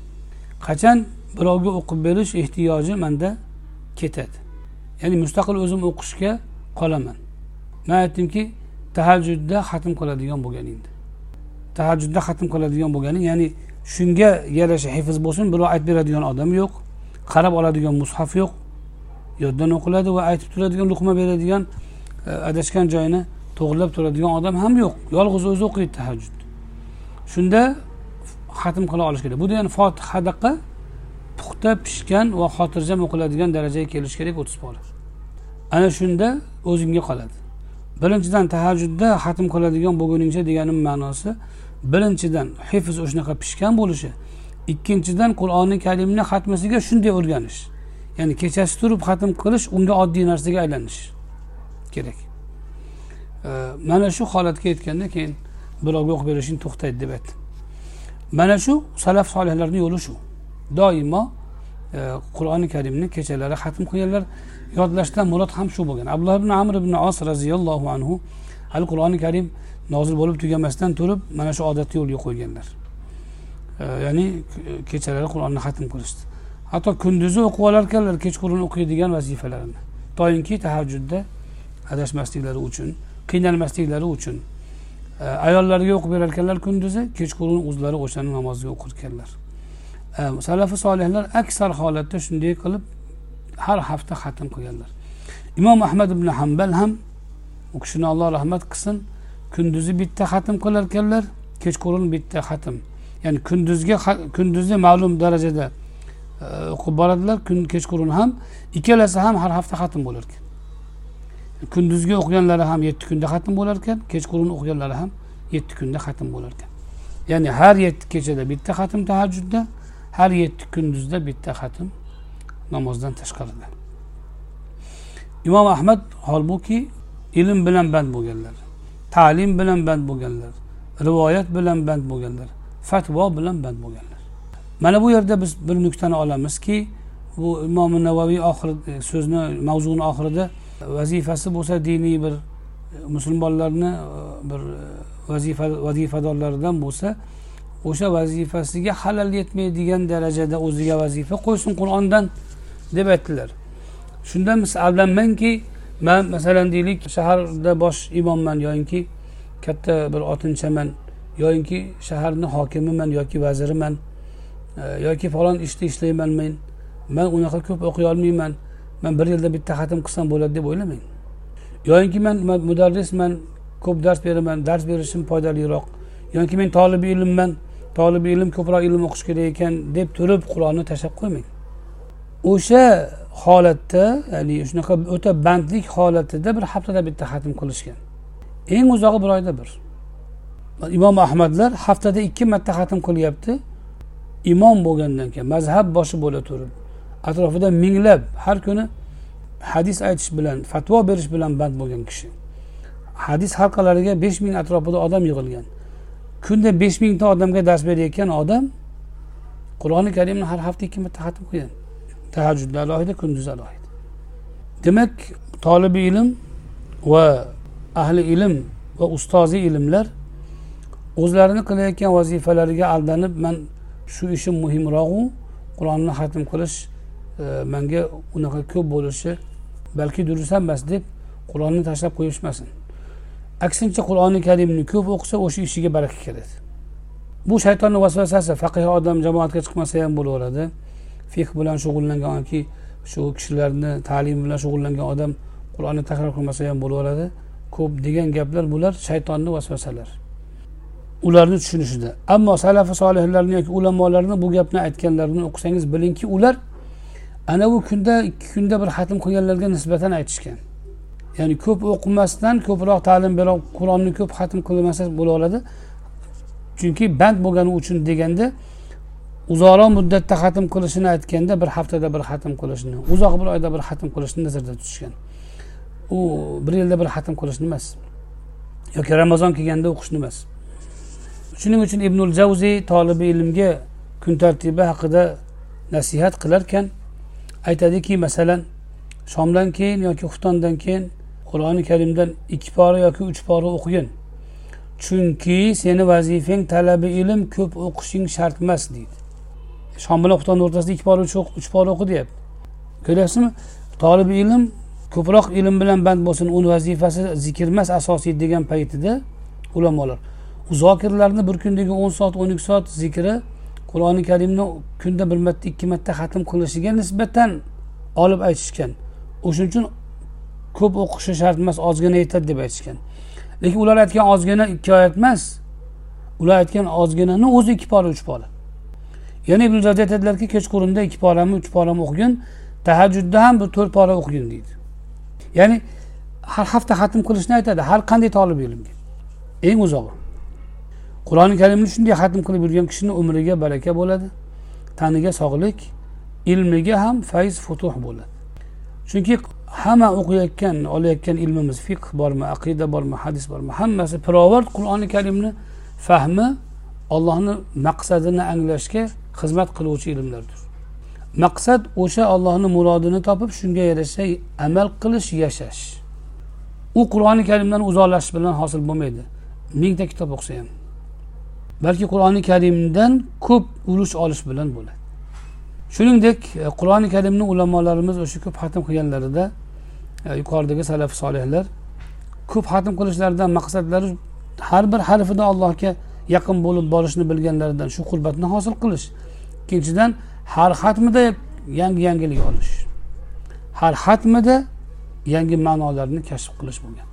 Qachon birovga o'qib berish ehtiyoji manda ketadi? Ya'ni mustaqil o'zim o'qishga qolaman. Man aytdimki tahajjudda xatm qiladigan bo'lganingda tahajjudda xatm qiladigan bo'lganing ya'ni shunga yarasha hifz bo'lsin birov aytib beradigan odam yo'q qarab oladigan mushaf yo'q yoddan o'qiladi va aytib turadigan luqma beradigan e, adashgan joyini to'g'irlab turadigan odam ham yo'q. Yolg'iz o'zi o'qiydi tahajjud shunda xatm qila olish kerak. Bu degani fotihadaqa puxta pishgan va xotirjam o'qiladigan darajaga kelish kerak o'ttiz pora ana shunda o'zingga qoladi. Birinchidan tahajjudda xatm qiladigan bo'lguningcha deganim ma'nosi birinchidan hifz o'shanaqa pishgan bo'lishi. Ikkinchidan qur'oni karimni xatmasiga shunday o'rganish. Ya'ni kechasi turib xatm qilish unga oddiy narsaga aylanish kerak. Mana shu holatga yetganda keyin birovga o'qib berishing to'xtaydi deb aytdi mana shu salaf solihlarni yo'li shu. Doimo e, qur'oni karimni kechalari xatm qilganlar. Yodlashdan murod ham shu bo'lgan. Abdulloh ibn amr ibn os roziyallohu anhu hali qur'oni karim nozil bo'lib tugamasdan turib mana shu odatni yo'lga qo'yganlar ya'ni kechalari qur'onni xatm qilishdi. Hatto kunduzi o'qib olarkanlar kechqurun o'qiydigan vazifalarini. Doimki tahajjudda adashmasliklari uchun qiynalmasliklari uchun e, ayollarga o'qib berar ekanlar kunduzi kechqurun o'zlari o'shani namozga o'qirkanlar. E, salafi solihlar aksar holatda shunday qilib har hafta xatm qilganlar. Imom ahmad ibn hambal ham u kishini alloh rahmat qilsin kunduzi bitta xatm qilar ekanlar kechqurun bitta xatm ya'ni kunduzga kunduzi ma'lum darajada e, o'qib boradilar kun kechqurun ham ikkalasi ham har hafta xatm bo'lar ekan kunduzgi o'qiganlari ham yetti kunda xatm bo'lar ekan kechqurun o'qiganlari ham yetti kunda xatm bo'lar ekan ya'ni har yetti kechada bitta xatm tahajjudda har yetti kunduzda bitta xatm namozdan tashqarida. Imom ahmad holbuki ilm bilan band bo'lganlar. Ta'lim bilan band bo'lganlar rivoyat bilan band bo'lganlar fatvo bilan band bo'lganlar. Mana bu yerda biz bir nuqtani olamizki bu imom navoiy oxiri e, so'zni mavzuni oxirida vazifasi bo'lsa diniy bir e, musulmonlarni e, bir vazifa vazifadorlaridan bo'lsa o'sha vazifasiga halal yetmaydigan darajada o'ziga vazifa qo'ysin qur'ondan deb aytdilar. Shunda biz aldanmangki man masalan deylik shaharda bosh imomman yoyinki katta bir otinchaman yoyinki shaharni hokimiman yoki vaziriman e, yoki falon ishda ishlayman men. Man unaqa ko'p o'qiy olmayman. Man bir yilda bitta xatm qilsam bo'ladi deb o'ylamang. Yoyinki man mudarrisman ko'p dars beraman dars berishim foydaliroq. Yoki men tolibi ilmman tolibi ilm ko'proq ilm o'qish kerak ekan deb turib qur'onni tashlab qo'ymang. O'sha holatda ya'ni shunaqa o'ta bandlik holatida bir haftada bitta xatm qilishgan. Eng uzog'i bir oyda bir. Imom ahmadlar haftada ikki marta xatm qilyapti. Imom bo'lgandan keyin mazhab boshi bo'la turib atrofida minglab har kuni hadis aytish bilan fatvo berish bilan band bo'lgan kishi. Hadis halqalariga besh ming atrofida odam yig'ilgan. Kunda besh mingta odamga dars berayotgan odam qur'oni karimni har hafta ikki marta xatm qilgan. Tahajjudda alohida kunduz alohida. Demak tolibi ilm va ahli ilm va ustozi ilmlar o'zlarini qilayotgan vazifalariga aldanib man shu ishim muhimroqu qur'onni xatm qilish e, manga unaqa ko'p bo'lishi balki durust ham emas deb qur'onni tashlab qo'yishmasin. Aksincha qur'oni karimni ko'p o'qisa o'sha ishiga baraka keladi. Bu shaytonni vasvasasi faqih odam jamoatga chiqmasa ham bo'laveradi. Fih bilan shug'ullangan yoki shu kishilarni ta'lim bilan shug'ullangan odam qur'onni takror qilmasa ham bo'laveradi. Ko'p degan gaplar bular shaytonni vasvasalar. Ularni tushunishida. Ammo salafi solihlarni yoki ulamolarni bu gapni aytganlarini o'qisangiz bilingki ular ana bu kunda ikki kunda bir xatm qilganlarga nisbatan aytishgan. Ya'ni ko'p o'qimasdan ko'proq ta'lim berib qur'onni ko'p xatm qilmasa bo'laveradi. Chunki band bo'lgani uchun deganda uzoqroq muddatda xatm qilishini aytganda bir haftada bir xatm qilishni uzoq bir oyda bir xatm qilishni nazarda tutishgan. U bir yilda bir xatm qilishni emas yoki ramazon kelganda o'qishni emas. Shuning uchun ibnul javziy tolibi ilmga kun tartibi haqida nasihat qilarkan aytadiki masalan shomdan keyin yoki xuftondan keyin qur'oni karimdan ikki pora yoki uch pora o'qigin. Chunki seni vazifang talabi ilm ko'p o'qishing shart emas deydi. Shom bilan xuftonni o'rtasida ikki pora uch pora o'qi deyapti. Ko'ryapsizmi? Tolib ilm ko'proq ilm bilan band bo'lsin uni vazifasi zikr emas asosiy degan paytida ulamolar. Zokirlarni bir kundagi o'n soat o'n ikki soat zikri qur'oni karimni kunda bir marta ikki marta xatm qilishiga nisbatan olib aytishgan. O'shaning uchun ko'p o'qishi shart emas ozgina yetadi deb aytishgan. Lekin ular aytgan ozgina ikki oyat emas. Ular aytgan ozginani o'zi ikki pora uch pora yana ibn joziy aytadilarki kechqurunda ikki porami uch porami o'qigin tahajjudda ham bir to'rt pora o'qigin deydi. Ya'ni har hafta xatm qilishni aytadi har qanday tolib ilmga. Eng uzog'i. Qur'oni karimni shunday xatm qilib yurgan kishini umriga baraka bo'ladi taniga sog'lik ilmiga ham fayz futuh bo'ladi. Chunki hamma o'qiyotgan olayotgan ilmimiz fiqh bormi aqida bormi hadis bormi hammasi pirovard qur'oni karimni fahmi ollohni maqsadini anglashga xizmat qiluvchi ilmlardir. Maqsad o'sha ollohni murodini topib shunga yarasha amal qilish yashash. U qur'oni karimdan uzoqlashish bilan hosil bo'lmaydi. Mingta kitob o'qisa ham. Balki qur'oni karimdan ko'p ulush olish bilan bo'ladi. Shuningdek e, qur'oni karimni ulamolarimiz o'sha ko'p hatm qilganlarida e, yuqoridagi salaf solihlar ko'p hatm qilishlaridan maqsadlari har bir harfida allohga yaqin bo'lib borishni bilganlaridan shu qurbatni hosil qilish ikkinchidan har xatmida yangi yangilik olish. Har xatmida yangi ma'nolarni kashf qilish bo'lgan.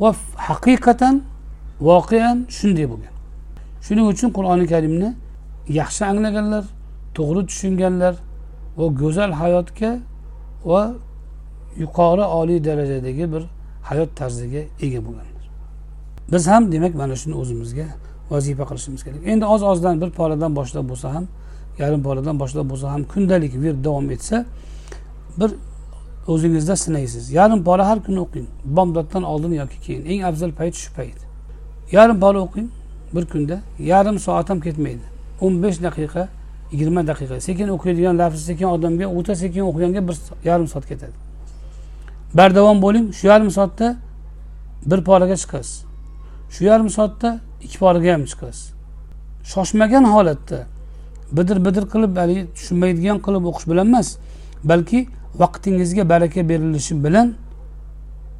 Va haqiqatan voqean shunday bo'lgan. Shuning uchun qur'oni karimni yaxshi anglaganlar to'g'ri tushunganlar va go'zal hayotga va yuqori oliy darajadagi bir hayot tarziga ega bo'lganlar. Biz ham demak mana shuni o'zimizga vazifa qilishimiz kerak. Endi oz ozdan bir poradan boshlab bo'lsa ham yarim boladan boshlab bo'lsa ham kundalik wird davom etsa bir o'zingizda sinaysiz. Yarim pora har kuni o'qing. Bomdoddan oldin yoki keyin. Eng afzal payt shu payt. Yarim pora o'qing bir kunda. Yarim soat ham ketmaydi. O'n besh daqiqa yigirma daqiqa. Sekin o'qiydigan lafz sekin odamga o'ta sekin o'qiganga bir yarim soat ketadi. Bardavom bo'ling. Shu yarim soatda bir poraga chiqasiz. Shu yarim soatda ikki poraga ham chiqasiz. Shoshmagan holatda bidir bidir qilib haligi tushunmaydigan qilib o'qish bilan emas balki vaqtingizga baraka berilishi bilan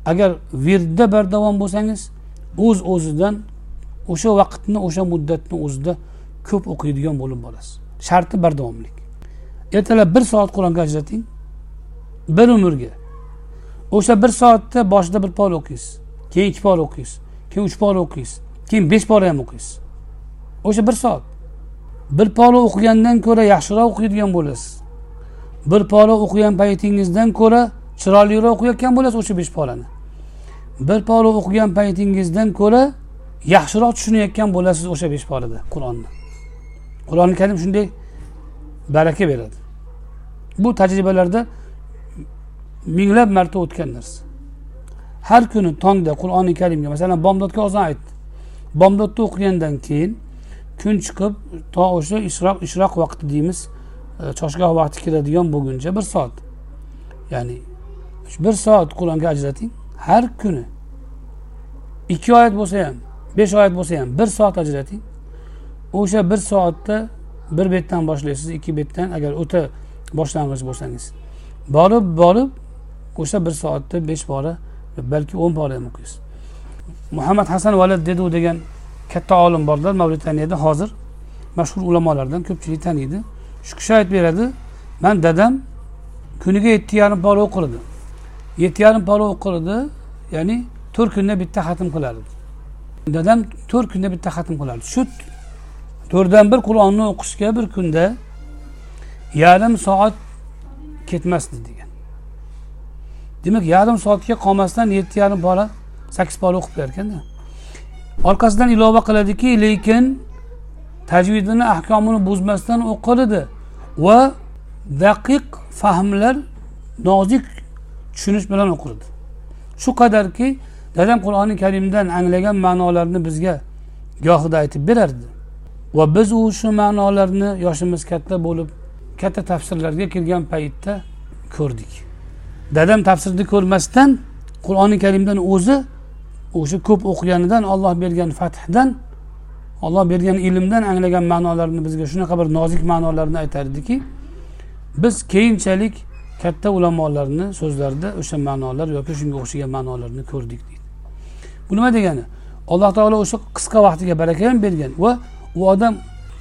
agar virdda bardavom bo'lsangiz o'z uz o'zidan o'sha vaqtni o'sha muddatni o'zida ko'p o'qiydigan bo'lib borasiz. Sharti bardavomlik. Ertalab bir soat qur'onga ajrating bir umrga. O'sha bir soatda boshida bir pora o'qiysiz keyin ikki pora o'qiysiz keyin uch pora o'qiysiz keyin besh pora ham o'qiysiz. O'sha bir soat. Bir pora o'qigandan ko'ra yaxshiroq o'qiydigan bo'lasiz. Bir pora o'qigan paytingizdan ko'ra chiroyliroq o'qiyotgan bo'lasiz o'sha besh porani bir pora o'qigan paytingizdan ko'ra yaxshiroq tushunayotgan bo'lasiz o'sha besh porada qur'onni. Qur'oni karim shunday baraka beradi. Bu tajribalarda minglab marta o'tgan narsa. Har kuni tongda qur'oni karimga masalan bomdodga ozon aytdi. Bomdodni o'qigandan keyin kun chiqib to o'sha ishroq ishroq vaqti deymiz e, choshgoh vaqti kiradigan bo'lguncha bir soat. Ya'ni bir soat qur'onga ajrating har kuni. Ikki oyat bo'lsa ham besh oyat bo'lsa ham bir soat ajrating. O'sha bir soatda bir betdan boshlaysiz ikki betdan agar o'ta boshlang'ich bo'lsangiz. Borib borib o'sha bir soatda besh pora balki o'n pora ham o'qiysiz muhammad hasan valad u degan katta olim borlar mavritaniyada hozir mashhur ulamolardan ko'pchilik taniydi. Shu kishi aytib beradi man dadam kuniga yetti yarim pora o'qirdi yetti yarim pora o'qirdi ya'ni to'rt kunda bitta xatm qilardi dadam to'rt kunda bitta xatm qilardi shu to'rtdan bir qur'onni o'qishga bir kunda yarim soat ketmasdi degan. Demak yarim soatga qolmasdan yetti yarim pora sakkiz pora o'qib berarkanda orqasidan ilova qiladiki lekin tajvidini ahkomini buzmasdan o'qiladi va daqiq fahmlar nozik tushunish bilan o'qiladi shu qadarki dadam qur'oni karimdan anglagan ma'nolarni bizga gohida aytib berardi. Va biz u shu ma'nolarni yoshimiz katta bo'lib katta tafsirlarga kirgan paytda ko'rdik. Dadam tafsirni ko'rmasdan qur'oni karimdan o'zi o'sha ko'p o'qiganidan olloh bergan fathdan olloh bergan ilmdan anglagan ma'nolarni bizga shunaqa bir nozik ma'nolarni aytardiki biz keyinchalik katta ulamolarni so'zlarida o'sha ma'nolar yoki shunga o'xshagan ma'nolarni ko'rdik deydi. Bu nima degani? Alloh taolo o'sha qisqa vaqtiga baraka ham bergan va u odam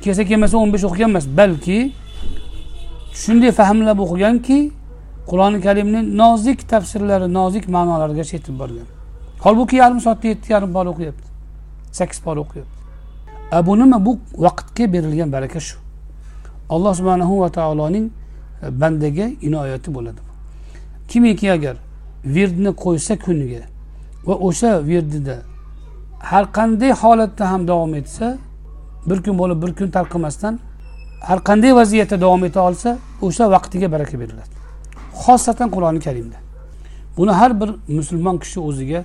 kelsa kelmasa o'n besh o'qigan emas balki shunday fahmlab o'qiganki qur'oni karimni nozik tafsirlari nozik ma'nolarigacha yetib borgan. Holbuki yarim soatda yetti yarim bor o'qiyapti. Sakkiz bor o'qiyapti. E, bu nima bu vaqtga berilgan baraka shu. Alloh subhanahu va taoloning e, bandaga inoyati bo'ladi kimiki agar virdni qo'ysa kuniga va o'sha virdida har qanday holatda ham davom etsa bir kun bo'lib bir kun tark qilmasdan har qanday vaziyatda davom eta olsa o'sha vaqtiga baraka beriladi. Xosatan qur'oni karimda. Buni har bir musulmon kishi o'ziga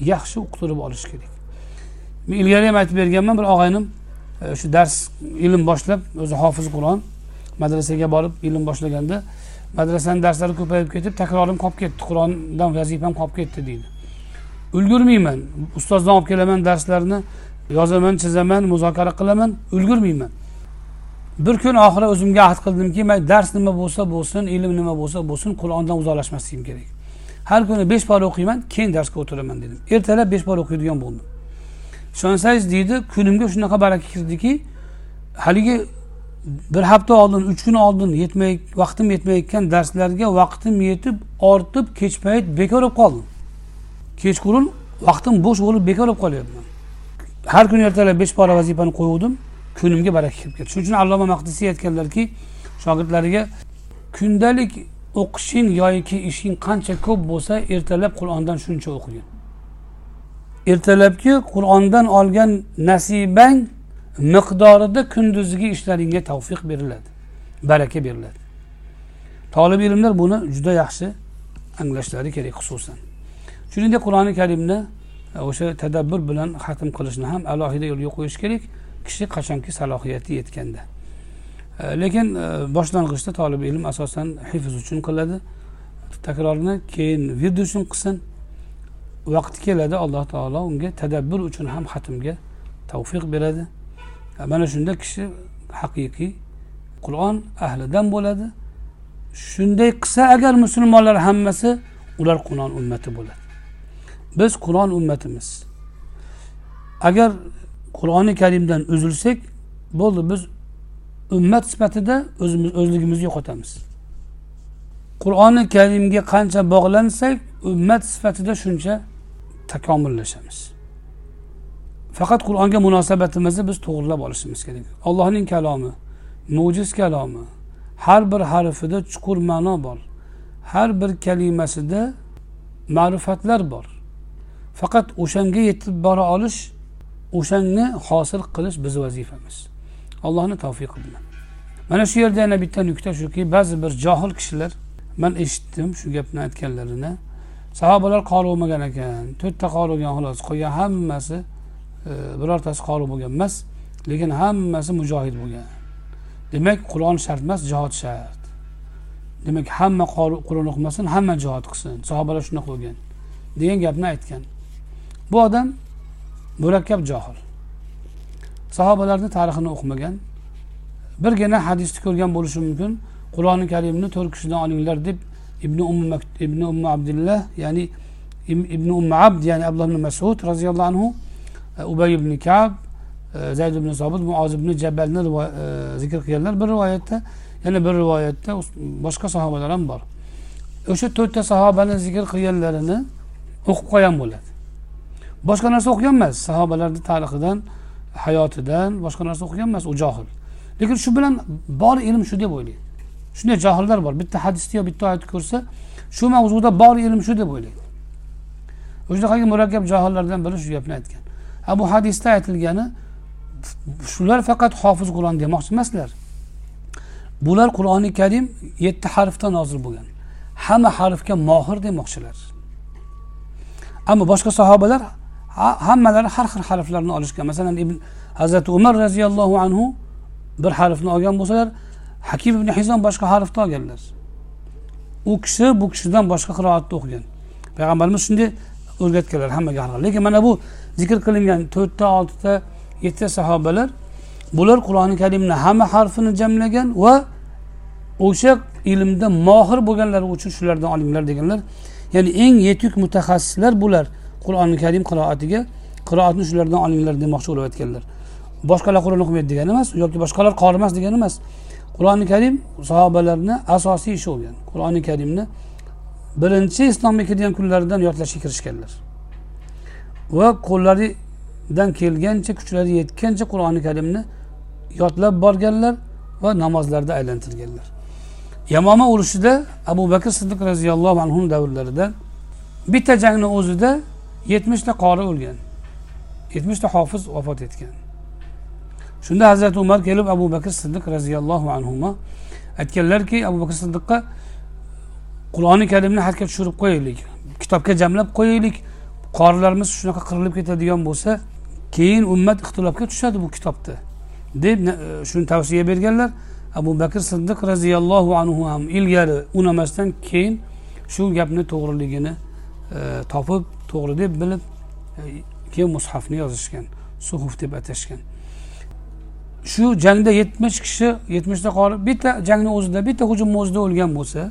yaxshi uqtirib olish kerak. Men ilgari ham aytib berganman bir og'aynim e, shu dars ilm boshlab o'zi hofiz qur'on madrasaga borib ilm boshlaganda madrasani darslari ko'payib ketib takrorim qolib ketdi qur'ondan vazifam qolib ketdi deydi. Ulgurmayman ustozdan olib kelaman darslarni yozaman chizaman muzokara qilaman ulgurmayman. Bir kun oxiri o'zimga ahd qildimki man dars nima bo'lsa bo'lsin ilm nima bo'lsa bo'lsin qur'ondan uzoqlashmasligim kerak. Har kuni besh pora o'qiyman keyin darsga o'tiraman dedim. Ertalab besh pora o'qiydigan bo'ldim. Ishonsangiz deydi kunimga shunaqa baraka kirdiki haligi bir hafta oldin uch kun oldin yetmay vaqtim yetmayotgan darslarga vaqtim yetib ortib kech payt bekor bo'lib qoldim. Kechqurun vaqtim bo'sh bo'lib bekor bo'lib qolyapman. Har kuni ertalab besh pora vazifani qo'yuvdim kunimga baraka kirib ketdi. Shuning uchun alloma maqdisiy aytganlarki shogirdlariga kundalik o'qishing yoki ishing qancha ko'p bo'lsa ertalab qur'ondan shuncha o'qigin. Ertalabki qur'ondan olgan nasibang miqdorida kunduzgi ishlaringga tavfiq beriladi baraka beriladi. Tolib ilmlar buni juda yaxshi anglashlari kerak xususan. Shuningdek qur'oni karimni e, o'sha tadabbur bilan xatm qilishni ham alohida yo'lga qo'yish kerak. Kishi qachonki salohiyati yetganda. Э, lekin э, boshlang'ichda tolib ilm asosan hifz uchun qiladi. Takrorni keyin vird uchun qilsin. Vaqti keladi alloh taolo unga tadabbur uchun ham xatmga tavfiq beradi. Э, mana shunda kishi haqiqiy qur'on ahlidan bo'ladi. Shunday qilsa agar musulmonlar hammasi ular qur'on ummati bo'ladi. Biz qur'on ummatimiz. Agar qur'oni karimdan uzilsak bo'ldi biz ummat sifatida o'zimiz o'zligimizni yo'qotamiz. Qur'oni karimga qancha bog'lansak ummat sifatida shuncha takomillashamiz. Faqat qur'onga munosabatimizni biz to'g'irlab olishimiz kerak. Allohning kalomi mo'jiz kalomi har bir harfida chuqur ma'no bor. Har bir kalimasida ma'rifatlar bor. Faqat o'shanga yetib bora olish o'shani hosil qilish bizni vazifamiz. Allohni tavfiqi bilan mana shu yerda yana bitta nuqta shuki ba'zi bir johil kishilar man eshitdim shu gapni aytganlarini sahobalar qori bo'lmagan ekan to'rtta qori bo'lgan xolos qolgan hammasi e, birortasi qori bo'lgan emas lekin hammasi mujohid bo'lgan. Demak qur'on shart emas jihod shart. Demak hamma qur'on o'qimasin hamma jihod qilsin. Sahobalar shunaqa bo'lgan degan gapni aytgan. Bu odam murakkab johil. Sahobalarni tarixini o'qimagan birgina hadisni ko'rgan bo'lishi mumkin. Qur'oni karimni to'rt kishidan olinglar deb ibn umma ibn umma abdullah ya'ni ibn umma abd ya'ni abdulloh ibn masud roziyallohu anhu e, ubay ibn kab e, zayd ibn sobit muoz ibn jabalni e, zikr qilganlar bir rivoyatda. Yana bir rivoyatda boshqa sahobalar ham bor. O'sha to'rtta sahobani zikr qilganlarini o'qib qo'ygan bo'ladi. Boshqa narsa o'qigan emas sahobalarni tarixidan hayotidan boshqa narsa o'qigan emas u johil. Lekin shu bilan bor ilm shu deb o'ylaydi. Shunday johillar bor bitta hadisni yo bitta oyatni ko'rsa shu mavzuda bor ilm shu deb o'ylaydi. O'shanaqangi murakkab johillardan biri shu gapni aytgan? A bu hadisda aytilgani shular faqat hofiz qur'on demoqchi emaslar. Bular qur'oni karim yetti harfdan nozil bo'lgan. Hamma harfga mohir demoqchilar. Ammo boshqa sahobalar hammalari har xil harflarni olishgan. Masalan ibn hazrati umar roziyallohu anhu bir harfni olgan bo'lsalar hakim ibn hizom boshqa harfni olganlar. U kishi bu kishidan boshqa qiroatda o'qigan. Payg'ambarimiz shunday o'rgatganlar hammaga har xil. Lekin mana bu zikr qilingan to'rtta oltita yettita sahobalar bular qur'oni karimni hamma harfini jamlagan va o'sha ilmda mohir bo'lganlari uchun shulardan olinglar deganlar. Ya'ni eng yetuk mutaxassislar bular. Qur'oni karim qiroatiga qiroatni shulardan olinglar demoqchi bo'lib aytganlar. Boshqalar qur'on o'qimaydi degani emas yoki boshqalar qori emas degani emas. Qur'oni karim sahobalarni asosiy ishi bo'lgan. Qur'oni karimni birinchi islomga kirgan kunlaridan yodlashga kirishganlar. Va qo'llaridan kelgancha kuchlari yetgancha qur'oni karimni yodlab borganlar va namozlarda aylantirganlar. Yamoma urushida abu bakr siddiq roziyallohu anhu davrlarida bitta jangni o'zida yetmishta qori o'lgan yetmishta hofiz vafot etgan. Shunda hazrati umar kelib abu bakr siddiq roziyallohu anhu aytganlarki abu bakr siddiqqa qur'oni karimni xatga tushirib qo'yaylik kitobga jamlab qo'yaylik qorilarimiz shunaqa qirilib ketadigan bo'lsa keyin ummat ixtilofga tushadi bu kitobda deb e, shuni tavsiya berganlar. Abu bakr siddiq roziyallohu anhu ham ilgari unamasdan keyin shu gapni to'g'riligini e, topib to'g'ri deb bilib e, keyin mushafni yozishgan suhuf deb atashgan. Shu jangda yetmish kishi yetmishta qori bitta jangni o'zida bitta hujumni o'zida o'lgan bo'lsa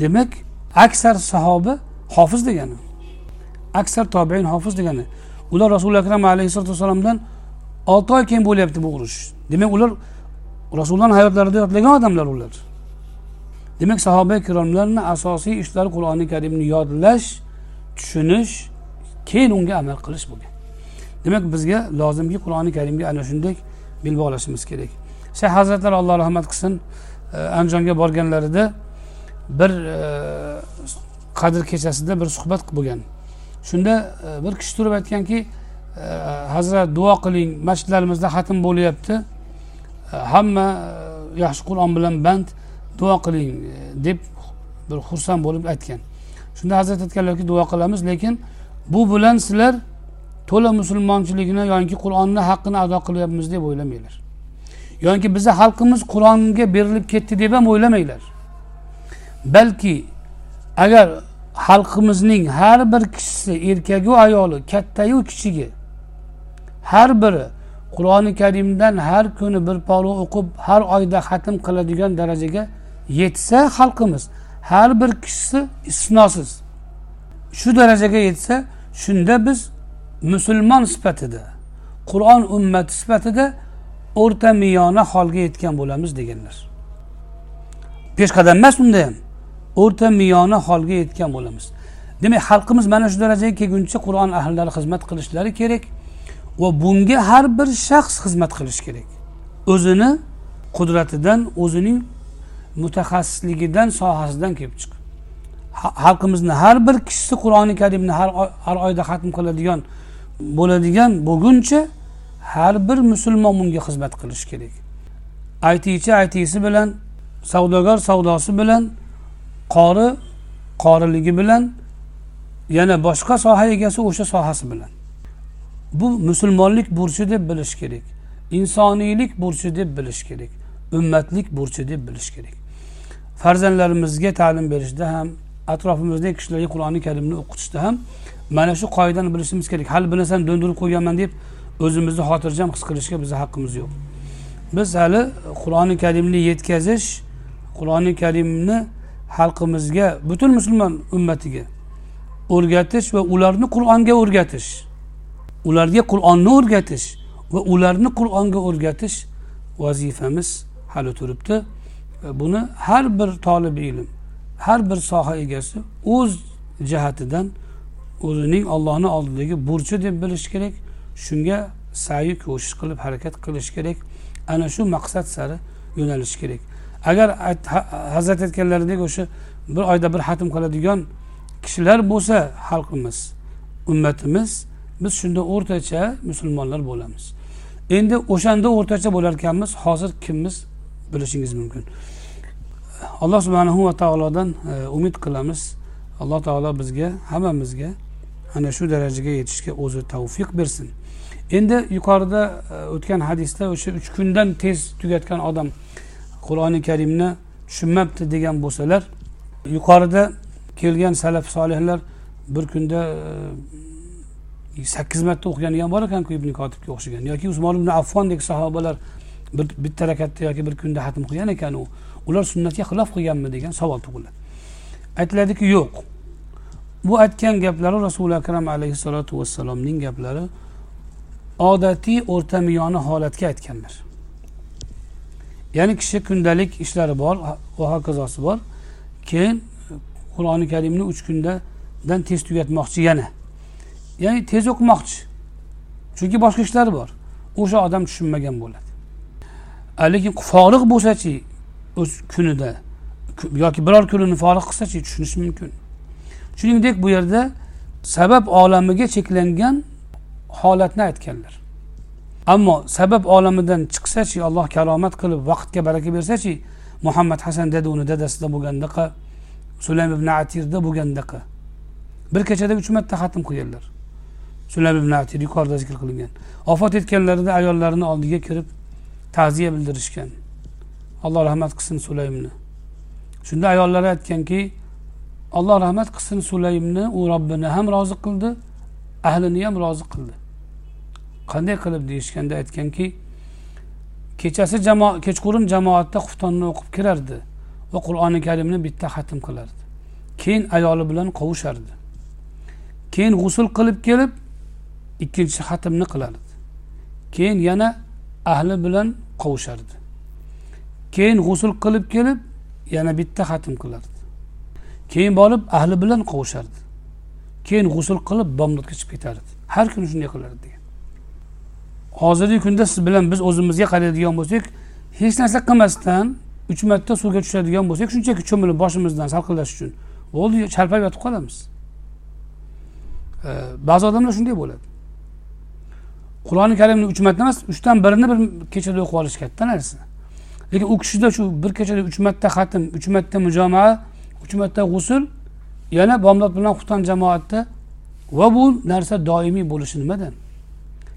demak aksar sahoba hofiz degani aksar tobein hofiz degani ular rasuli akram alayhissalotu vassalomdan olti oy keyin bo'lyapti bu urush. Demak ular rasulullohni hayotlarida yodlagan odamlar ular. Demak sahoba ikromlarni asosiy ishlari qur'oni karimni yodlash tushunish keyin unga amal qilish bo'lgan. Demak bizga lozimki qur'oni karimga ana shunday bilib olishimiz kerak. Shayx hazratlari alloh rahmat qilsin e, andijonga borganlarida bir e, qadr kechasida bir suhbat bo'lgan. Shunda e, bir kishi turib aytganki hazrat duo qiling masjidlarimizda xatm bo'lyapti. Hamma yaxshi qur'on bilan band duo qiling deb bir xursand bo'lib aytgan. Shunda hazrat aytganlarki duo qilamiz lekin bu bilan sizlar to'la musulmonchilikni yoki qur'onni haqqini ado qilyapmiz deb o'ylamanglar. Yoki bizni xalqimiz qur'onga berilib ketdi deb ham o'ylamanglar. Balki agar xalqimizning har bir kishisi erkagu ayoli kattayu kichigi har biri qur'oni karimdan har kuni bir pora o'qib har oyda xatm qiladigan darajaga yetsa xalqimiz har bir kishisi istisnosiz shu darajaga yetsa shunda biz musulmon sifatida qur'on ummati sifatida o'rta miyona holga yetgan bo'lamiz deganlar. Peshqadam emas unda ham o'rta miyona holga yetgan bo'lamiz. Demak xalqimiz mana shu darajaga kelguncha qur'on ahllari xizmat qilishlari kerak va bunga har bir shaxs xizmat qilishi kerak. O'zini qudratidan o'zining mutaxassisligidan sohasidan kelib chiqib. Xalqimizni har bir kishisi qur'oni karimni har, har oyda xatm qiladigan bo'ladigan bo'lguncha har bir musulmon bunga xizmat qilishi kerak. Aytiychi aytiysi bilan savdogar savdosi bilan qori qoriligi bilan yana boshqa soha egasi o'sha sohasi bilan. Bu musulmonlik burchi deb bilish kerak insoniylik burchi deb bilish kerak ummatlik burchi deb bilish kerak. Farzandlarimizga ta'lim berishda ham atrofimizdagi kishilarga qur'oni karimni o'qitishda ham mana shu qoidani bilishimiz kerak. Hali bir narsani do'ndirib qo'yganman deb o'zimizni xotirjam his qilishga bizni haqqimiz yo'q. Biz hali qur'oni karimni yetkazish qur'oni karimni xalqimizga butun musulmon ummatiga o'rgatish va ularni qur'onga o'rgatish ularga qur'onni o'rgatish va ularni qur'onga o'rgatish vazifamiz hali turibdi. Buni har bir tolib ilm har bir soha egasi o'z jihatidan o'zining ollohni oldidagi burchi deb bilish kerak shunga sayi ko'shish qilib harakat qilish kerak. Ana shu maqsad sari yo'nalish kerak. Agar hazrat aytganlaridek o'sha bir oyda bir xatm qiladigan kishilar bo'lsa xalqimiz ummatimiz biz shunda o'rtacha musulmonlar bo'lamiz. Endi o'shanda o'rtacha bo'lar ekanmiz hozir kimmiz bilishingiz mumkin. Alloh subhanahu va taolodan e, umid qilamiz. Alloh taolo bizga hammamizga ana shu darajaga yetishga o'zi tavfiq bersin. Endi yuqorida e, o'tgan hadisda o'sha uch kundan tez tugatgan odam qur'oni karimni tushunmabdi degan bo'lsalar yuqorida kelgan salaf solihlar bir kunda e, sakkiz marta o'qigan ham bor ekanku ibn kotibga o'xshagan yoki usmon ibn affondek sahobalar bir bitta rakatda yoki bir kunda hatm qilgan ekan u. ular sunnatga xilof qilganmi degan savol tug'iladi. Aytiladiki yo'q. Bu aytgan gaplari rasuli akram alayhissalotu vassalomning gaplari odatiy o'rta miyoni holatga aytganlar ya'ni kishi kundalik ishlari bor va hokazosi bor. Keyin qur'oni karimni uch kundadan tez tugatmoqchi yana. Ya'ni tez o'qimoqchi. Chunki boshqa ishlari bor. O'sha odam tushunmagan bo'ladi. Lekin forig' bo'lsachi o'z kunida yoki biror kunini forig' qilsachi tushunishi mumkin. Shuningdek bu yerda sabab olamiga cheklangan holatni aytganlar. Ammo sabab olamidan chiqsachi alloh karomat qilib vaqtga baraka bersachi muhammad hasan dedi uni dadasida bo'lgandaqa sulaym ibn atirda bo'lgandaqa. Bir kechada uch marta xatm qilganlar. Sulaym ibn atir yuqorida zikr qilingan. Vafot etganlarida ayollarini oldiga kirib ta'ziya bildirishgan. Alloh rahmat qilsin sulaymni. Shunda ayollari aytganki alloh rahmat qilsin sulaymni u robbini ham rozi qildi ahlini ham rozi qildi. Qanday qilib deyishganda aytganki kechasi jamoa kechqurun jamoatda xuftonni o'qib kirardi va qur'oni karimni bitta xatm qilardi. Keyin ayoli bilan qovushardi. Keyin g'usul qilib kelib ikkinchi xatmni qilardi. Keyin yana ahli bilan qovushardi. Keyin g'usul qilib kelib yana bitta xatm qilardi. Keyin borib ahli bilan qovushardi keyin g'usul qilib bomdodga chiqib ketardi. Har kuni shunday qilardi degan. Hozirgi kunda siz bilan biz o'zimizga qaraydigan bo'lsak hech narsa qilmasdan uch marta suvga tushadigan bo'lsak shunchaki cho'milib boshimizdan salqinlash uchun bo'ldi chalpab yotib qolamiz. Ba'zi odamlar shunday bo'ladi. Qur'oni karimni uch marta emas uchdan birini bir kechada o'qib olish katta narsa. Lekin u kishida shu bir kechada uch marta xatm uch marta mujomaa uch marta g'usul yana bomdod bilan xufton jamoatda va bu narsa doimiy bo'lishi nimadan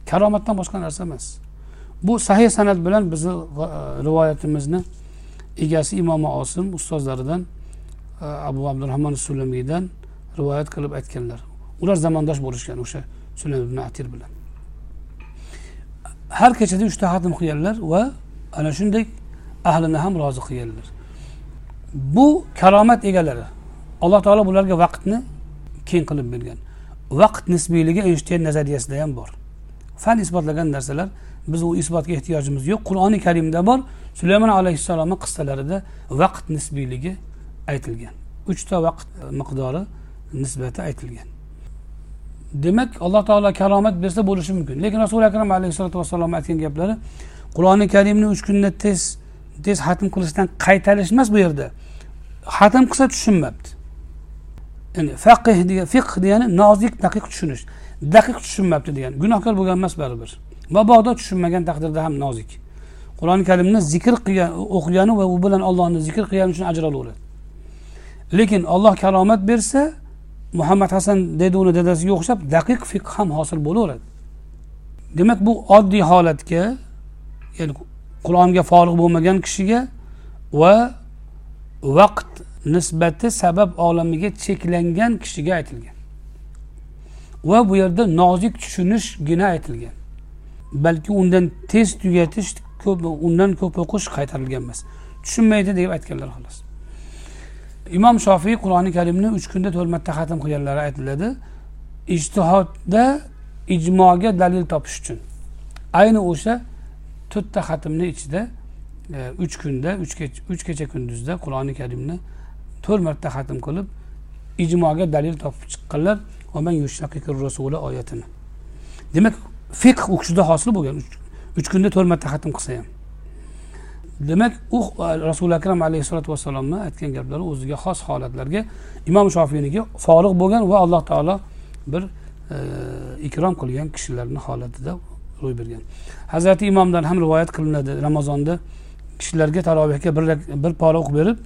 karomatdan boshqa narsa emas. Bu sahih san'at bilan bizni rivoyatimizni egasi imom osim ustozlaridan e, abu abdurahmon sulamiydan rivoyat qilib aytganlar. Ular zamondosh bo'lishgan o'sha sulam ibn atir bilan. Har kechada uchta xatm qilganlar va ana shunday ahlini ham rozi qilganlar. Bu karomat egalari alloh taolo bularga vaqtni keng qilib bergan. Vaqt nisbiyligi eynshteyn nazariyasida ham bor. Fan isbotlagan narsalar biz u isbotga ehtiyojimiz yo'q. Qur'oni karimda bor sulaymon alayhissalomni qissalarida vaqt nisbiyligi aytilgan. Uchta vaqt miqdori nisbati aytilgan. Demak alloh taolo karomat bersa bo'lishi mumkin. Lekin rasuli akram alayhissalotu vassalom aytgan gaplari qur'oni karimni uch kunda tez tez xatm qilishdan qaytarish emas bu yerda. Xatm qilsa tushunmabdi. Ya'ni faqih degan fiqh degani nozik daqiq tushunish. Daqiq tushunmabdi degan gunohkor bo'lgan emas baribir. Mabodo tushunmagan taqdirda ham nozik. Qur'oni karimni zikr qilgan o'qigani va u bilan ollohni zikr qilgani uchun ajr olaveradi lekin olloh karomat bersa muhammad hasan dedi uni dadasiga o'xshab daqiq fiqh ham hosil bo'laveradi. Demak bu oddiy holatga ya'ni qur'onga forig' bo'lmagan kishiga va vaqt nisbati sabab olamiga cheklangan kishiga aytilgan. Va bu yerda nozik tushunishgina aytilgan. Balki undan tez tugatish ko'p undan ko'p o'qish qaytarilgan emas tushunmaydi deb aytganlar xolos. Imom shofiy qur'oni karimni uch kunda to'rt marta xatm qilganlari aytiladi. Ijtihodda ijmoga dalil topish uchun. Ayni o'sha to'rtta xatmni ichida e, uch kunda uch kecha kunduzda qur'oni karimni to'rt marta xatm qilib ijmoga dalil topib chiqqanlar oyatini. Demak fiqh u kishida hosil bo'lgan. Uch kunda to'rt marta xatm qilsa ham. Demak u e, rasuli akram alayhissalotu vassalomni aytgan gaplari o'ziga xos holatlarga imom shofiyniki forig' bo'lgan va alloh taolo bir e, ikrom qilgan kishilarni holatida ro'y bergan. Hazrati imomdan ham rivoyat qilinadi ramazonda. Kishilarga tarovehga bir, bir pora o'qib berib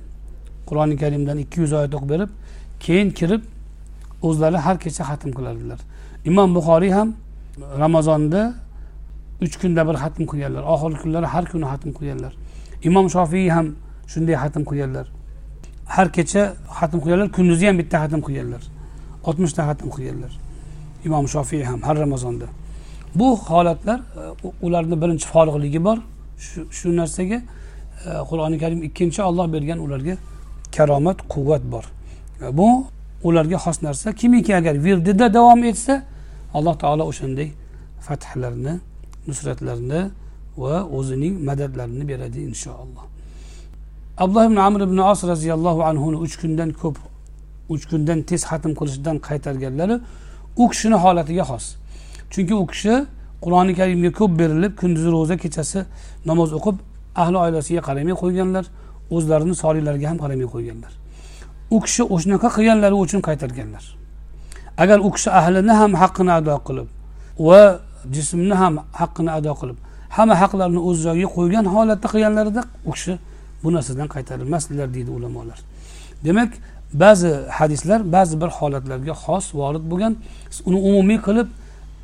qur'oni karimdan ikki yuz oyat o'qib berib keyin kirib o'zlari har kecha xatm qilardilar. Imom buxoriy ham ramazonda uch kunda bir xatm qilganlar oxirgi kunlari har kuni xatm qilganlar. Imom shofiy ham shunday xatm qilganlar. Har kecha xatm qilganlar kunduzi ham bitta xatm qilganlar. Oltmishta xatm qilganlar. Imom shofiy ham har ramazonda. Bu holatlar e, ularni birinchi folig'ligi bor. Shu narsaga e, qur'oni karim ikkinchi olloh bergan ularga karomat quvvat bor. E, bu ularga xos narsa. Kimiki agar virdida davom etsa alloh taolo o'shanday fathlarni nusratlarni va o'zining madadlarini beradi inshaalloh. Abdulloh ibn amr ibn os roziyallohu anhuni uch kundan ko'p uch kundan tez xatm qilishdan qaytarganlari u kishini holatiga xos. Chunki u kishi qur'oni karimga ko'p berilib kunduzi ro'za kechasi namoz o'qib ahli oilasiga qaramay qo'yganlar o'zlarini solihlariga ham qaramay qo'yganlar. U kishi o'shanaqa qilganlari uchun qaytarganlar. Agar u kishi ahlini ham haqqini ado qilib va jismni ham haqqini ado qilib hamma haqlarni o'z joyiga qo'ygan holatda qilganlarida u kishi bu narsadan qaytarilmasdilar deydi ulamolar. Demak ba'zi hadislar ba'zi bir holatlarga xos vorid bo'lgan uni umumiy qilib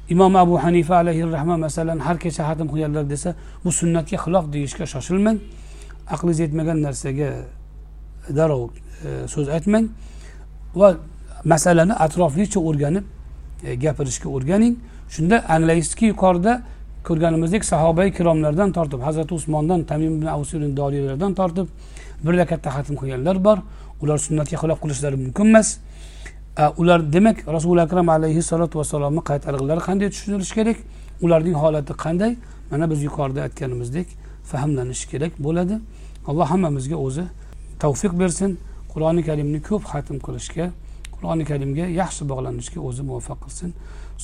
imom abu hanifa alayhi rahma masalan har kecha hatm qilganlar desa bu sunnatga xilof deyishga shoshilmang. Aqlingiz yetmagan narsaga darrov e, so'z aytmang va masalani atroflicha o'rganib e, gapirishga o'rganing. Shunda anglaysizki yuqorida ko'rganimizdek sahobai kiromlardan tortib hazrati usmondan tamim ibn avsurin doriylardan tortib bir rakatda hatm qilganlar bor. Ular sunnatga xilof qilishlari mumkin emas. ular demak rasuli akram alayhissalotu vassalomni qaytarig'lari qanday tushunilishi kerak ularning holati qanday mana biz yuqorida aytganimizdek fahmlanishi kerak bo'ladi alloh hammamizga o'zi tavfiq bersin qur'oni karimni ko'p xatm qilishga qur'oni karimga yaxshi bog'lanishga o'zi muvaffaq qilsin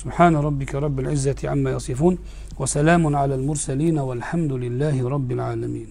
سبحان ربك رب العزة عما يصفون وسلام على المرسلين والحمد لله رب العالمين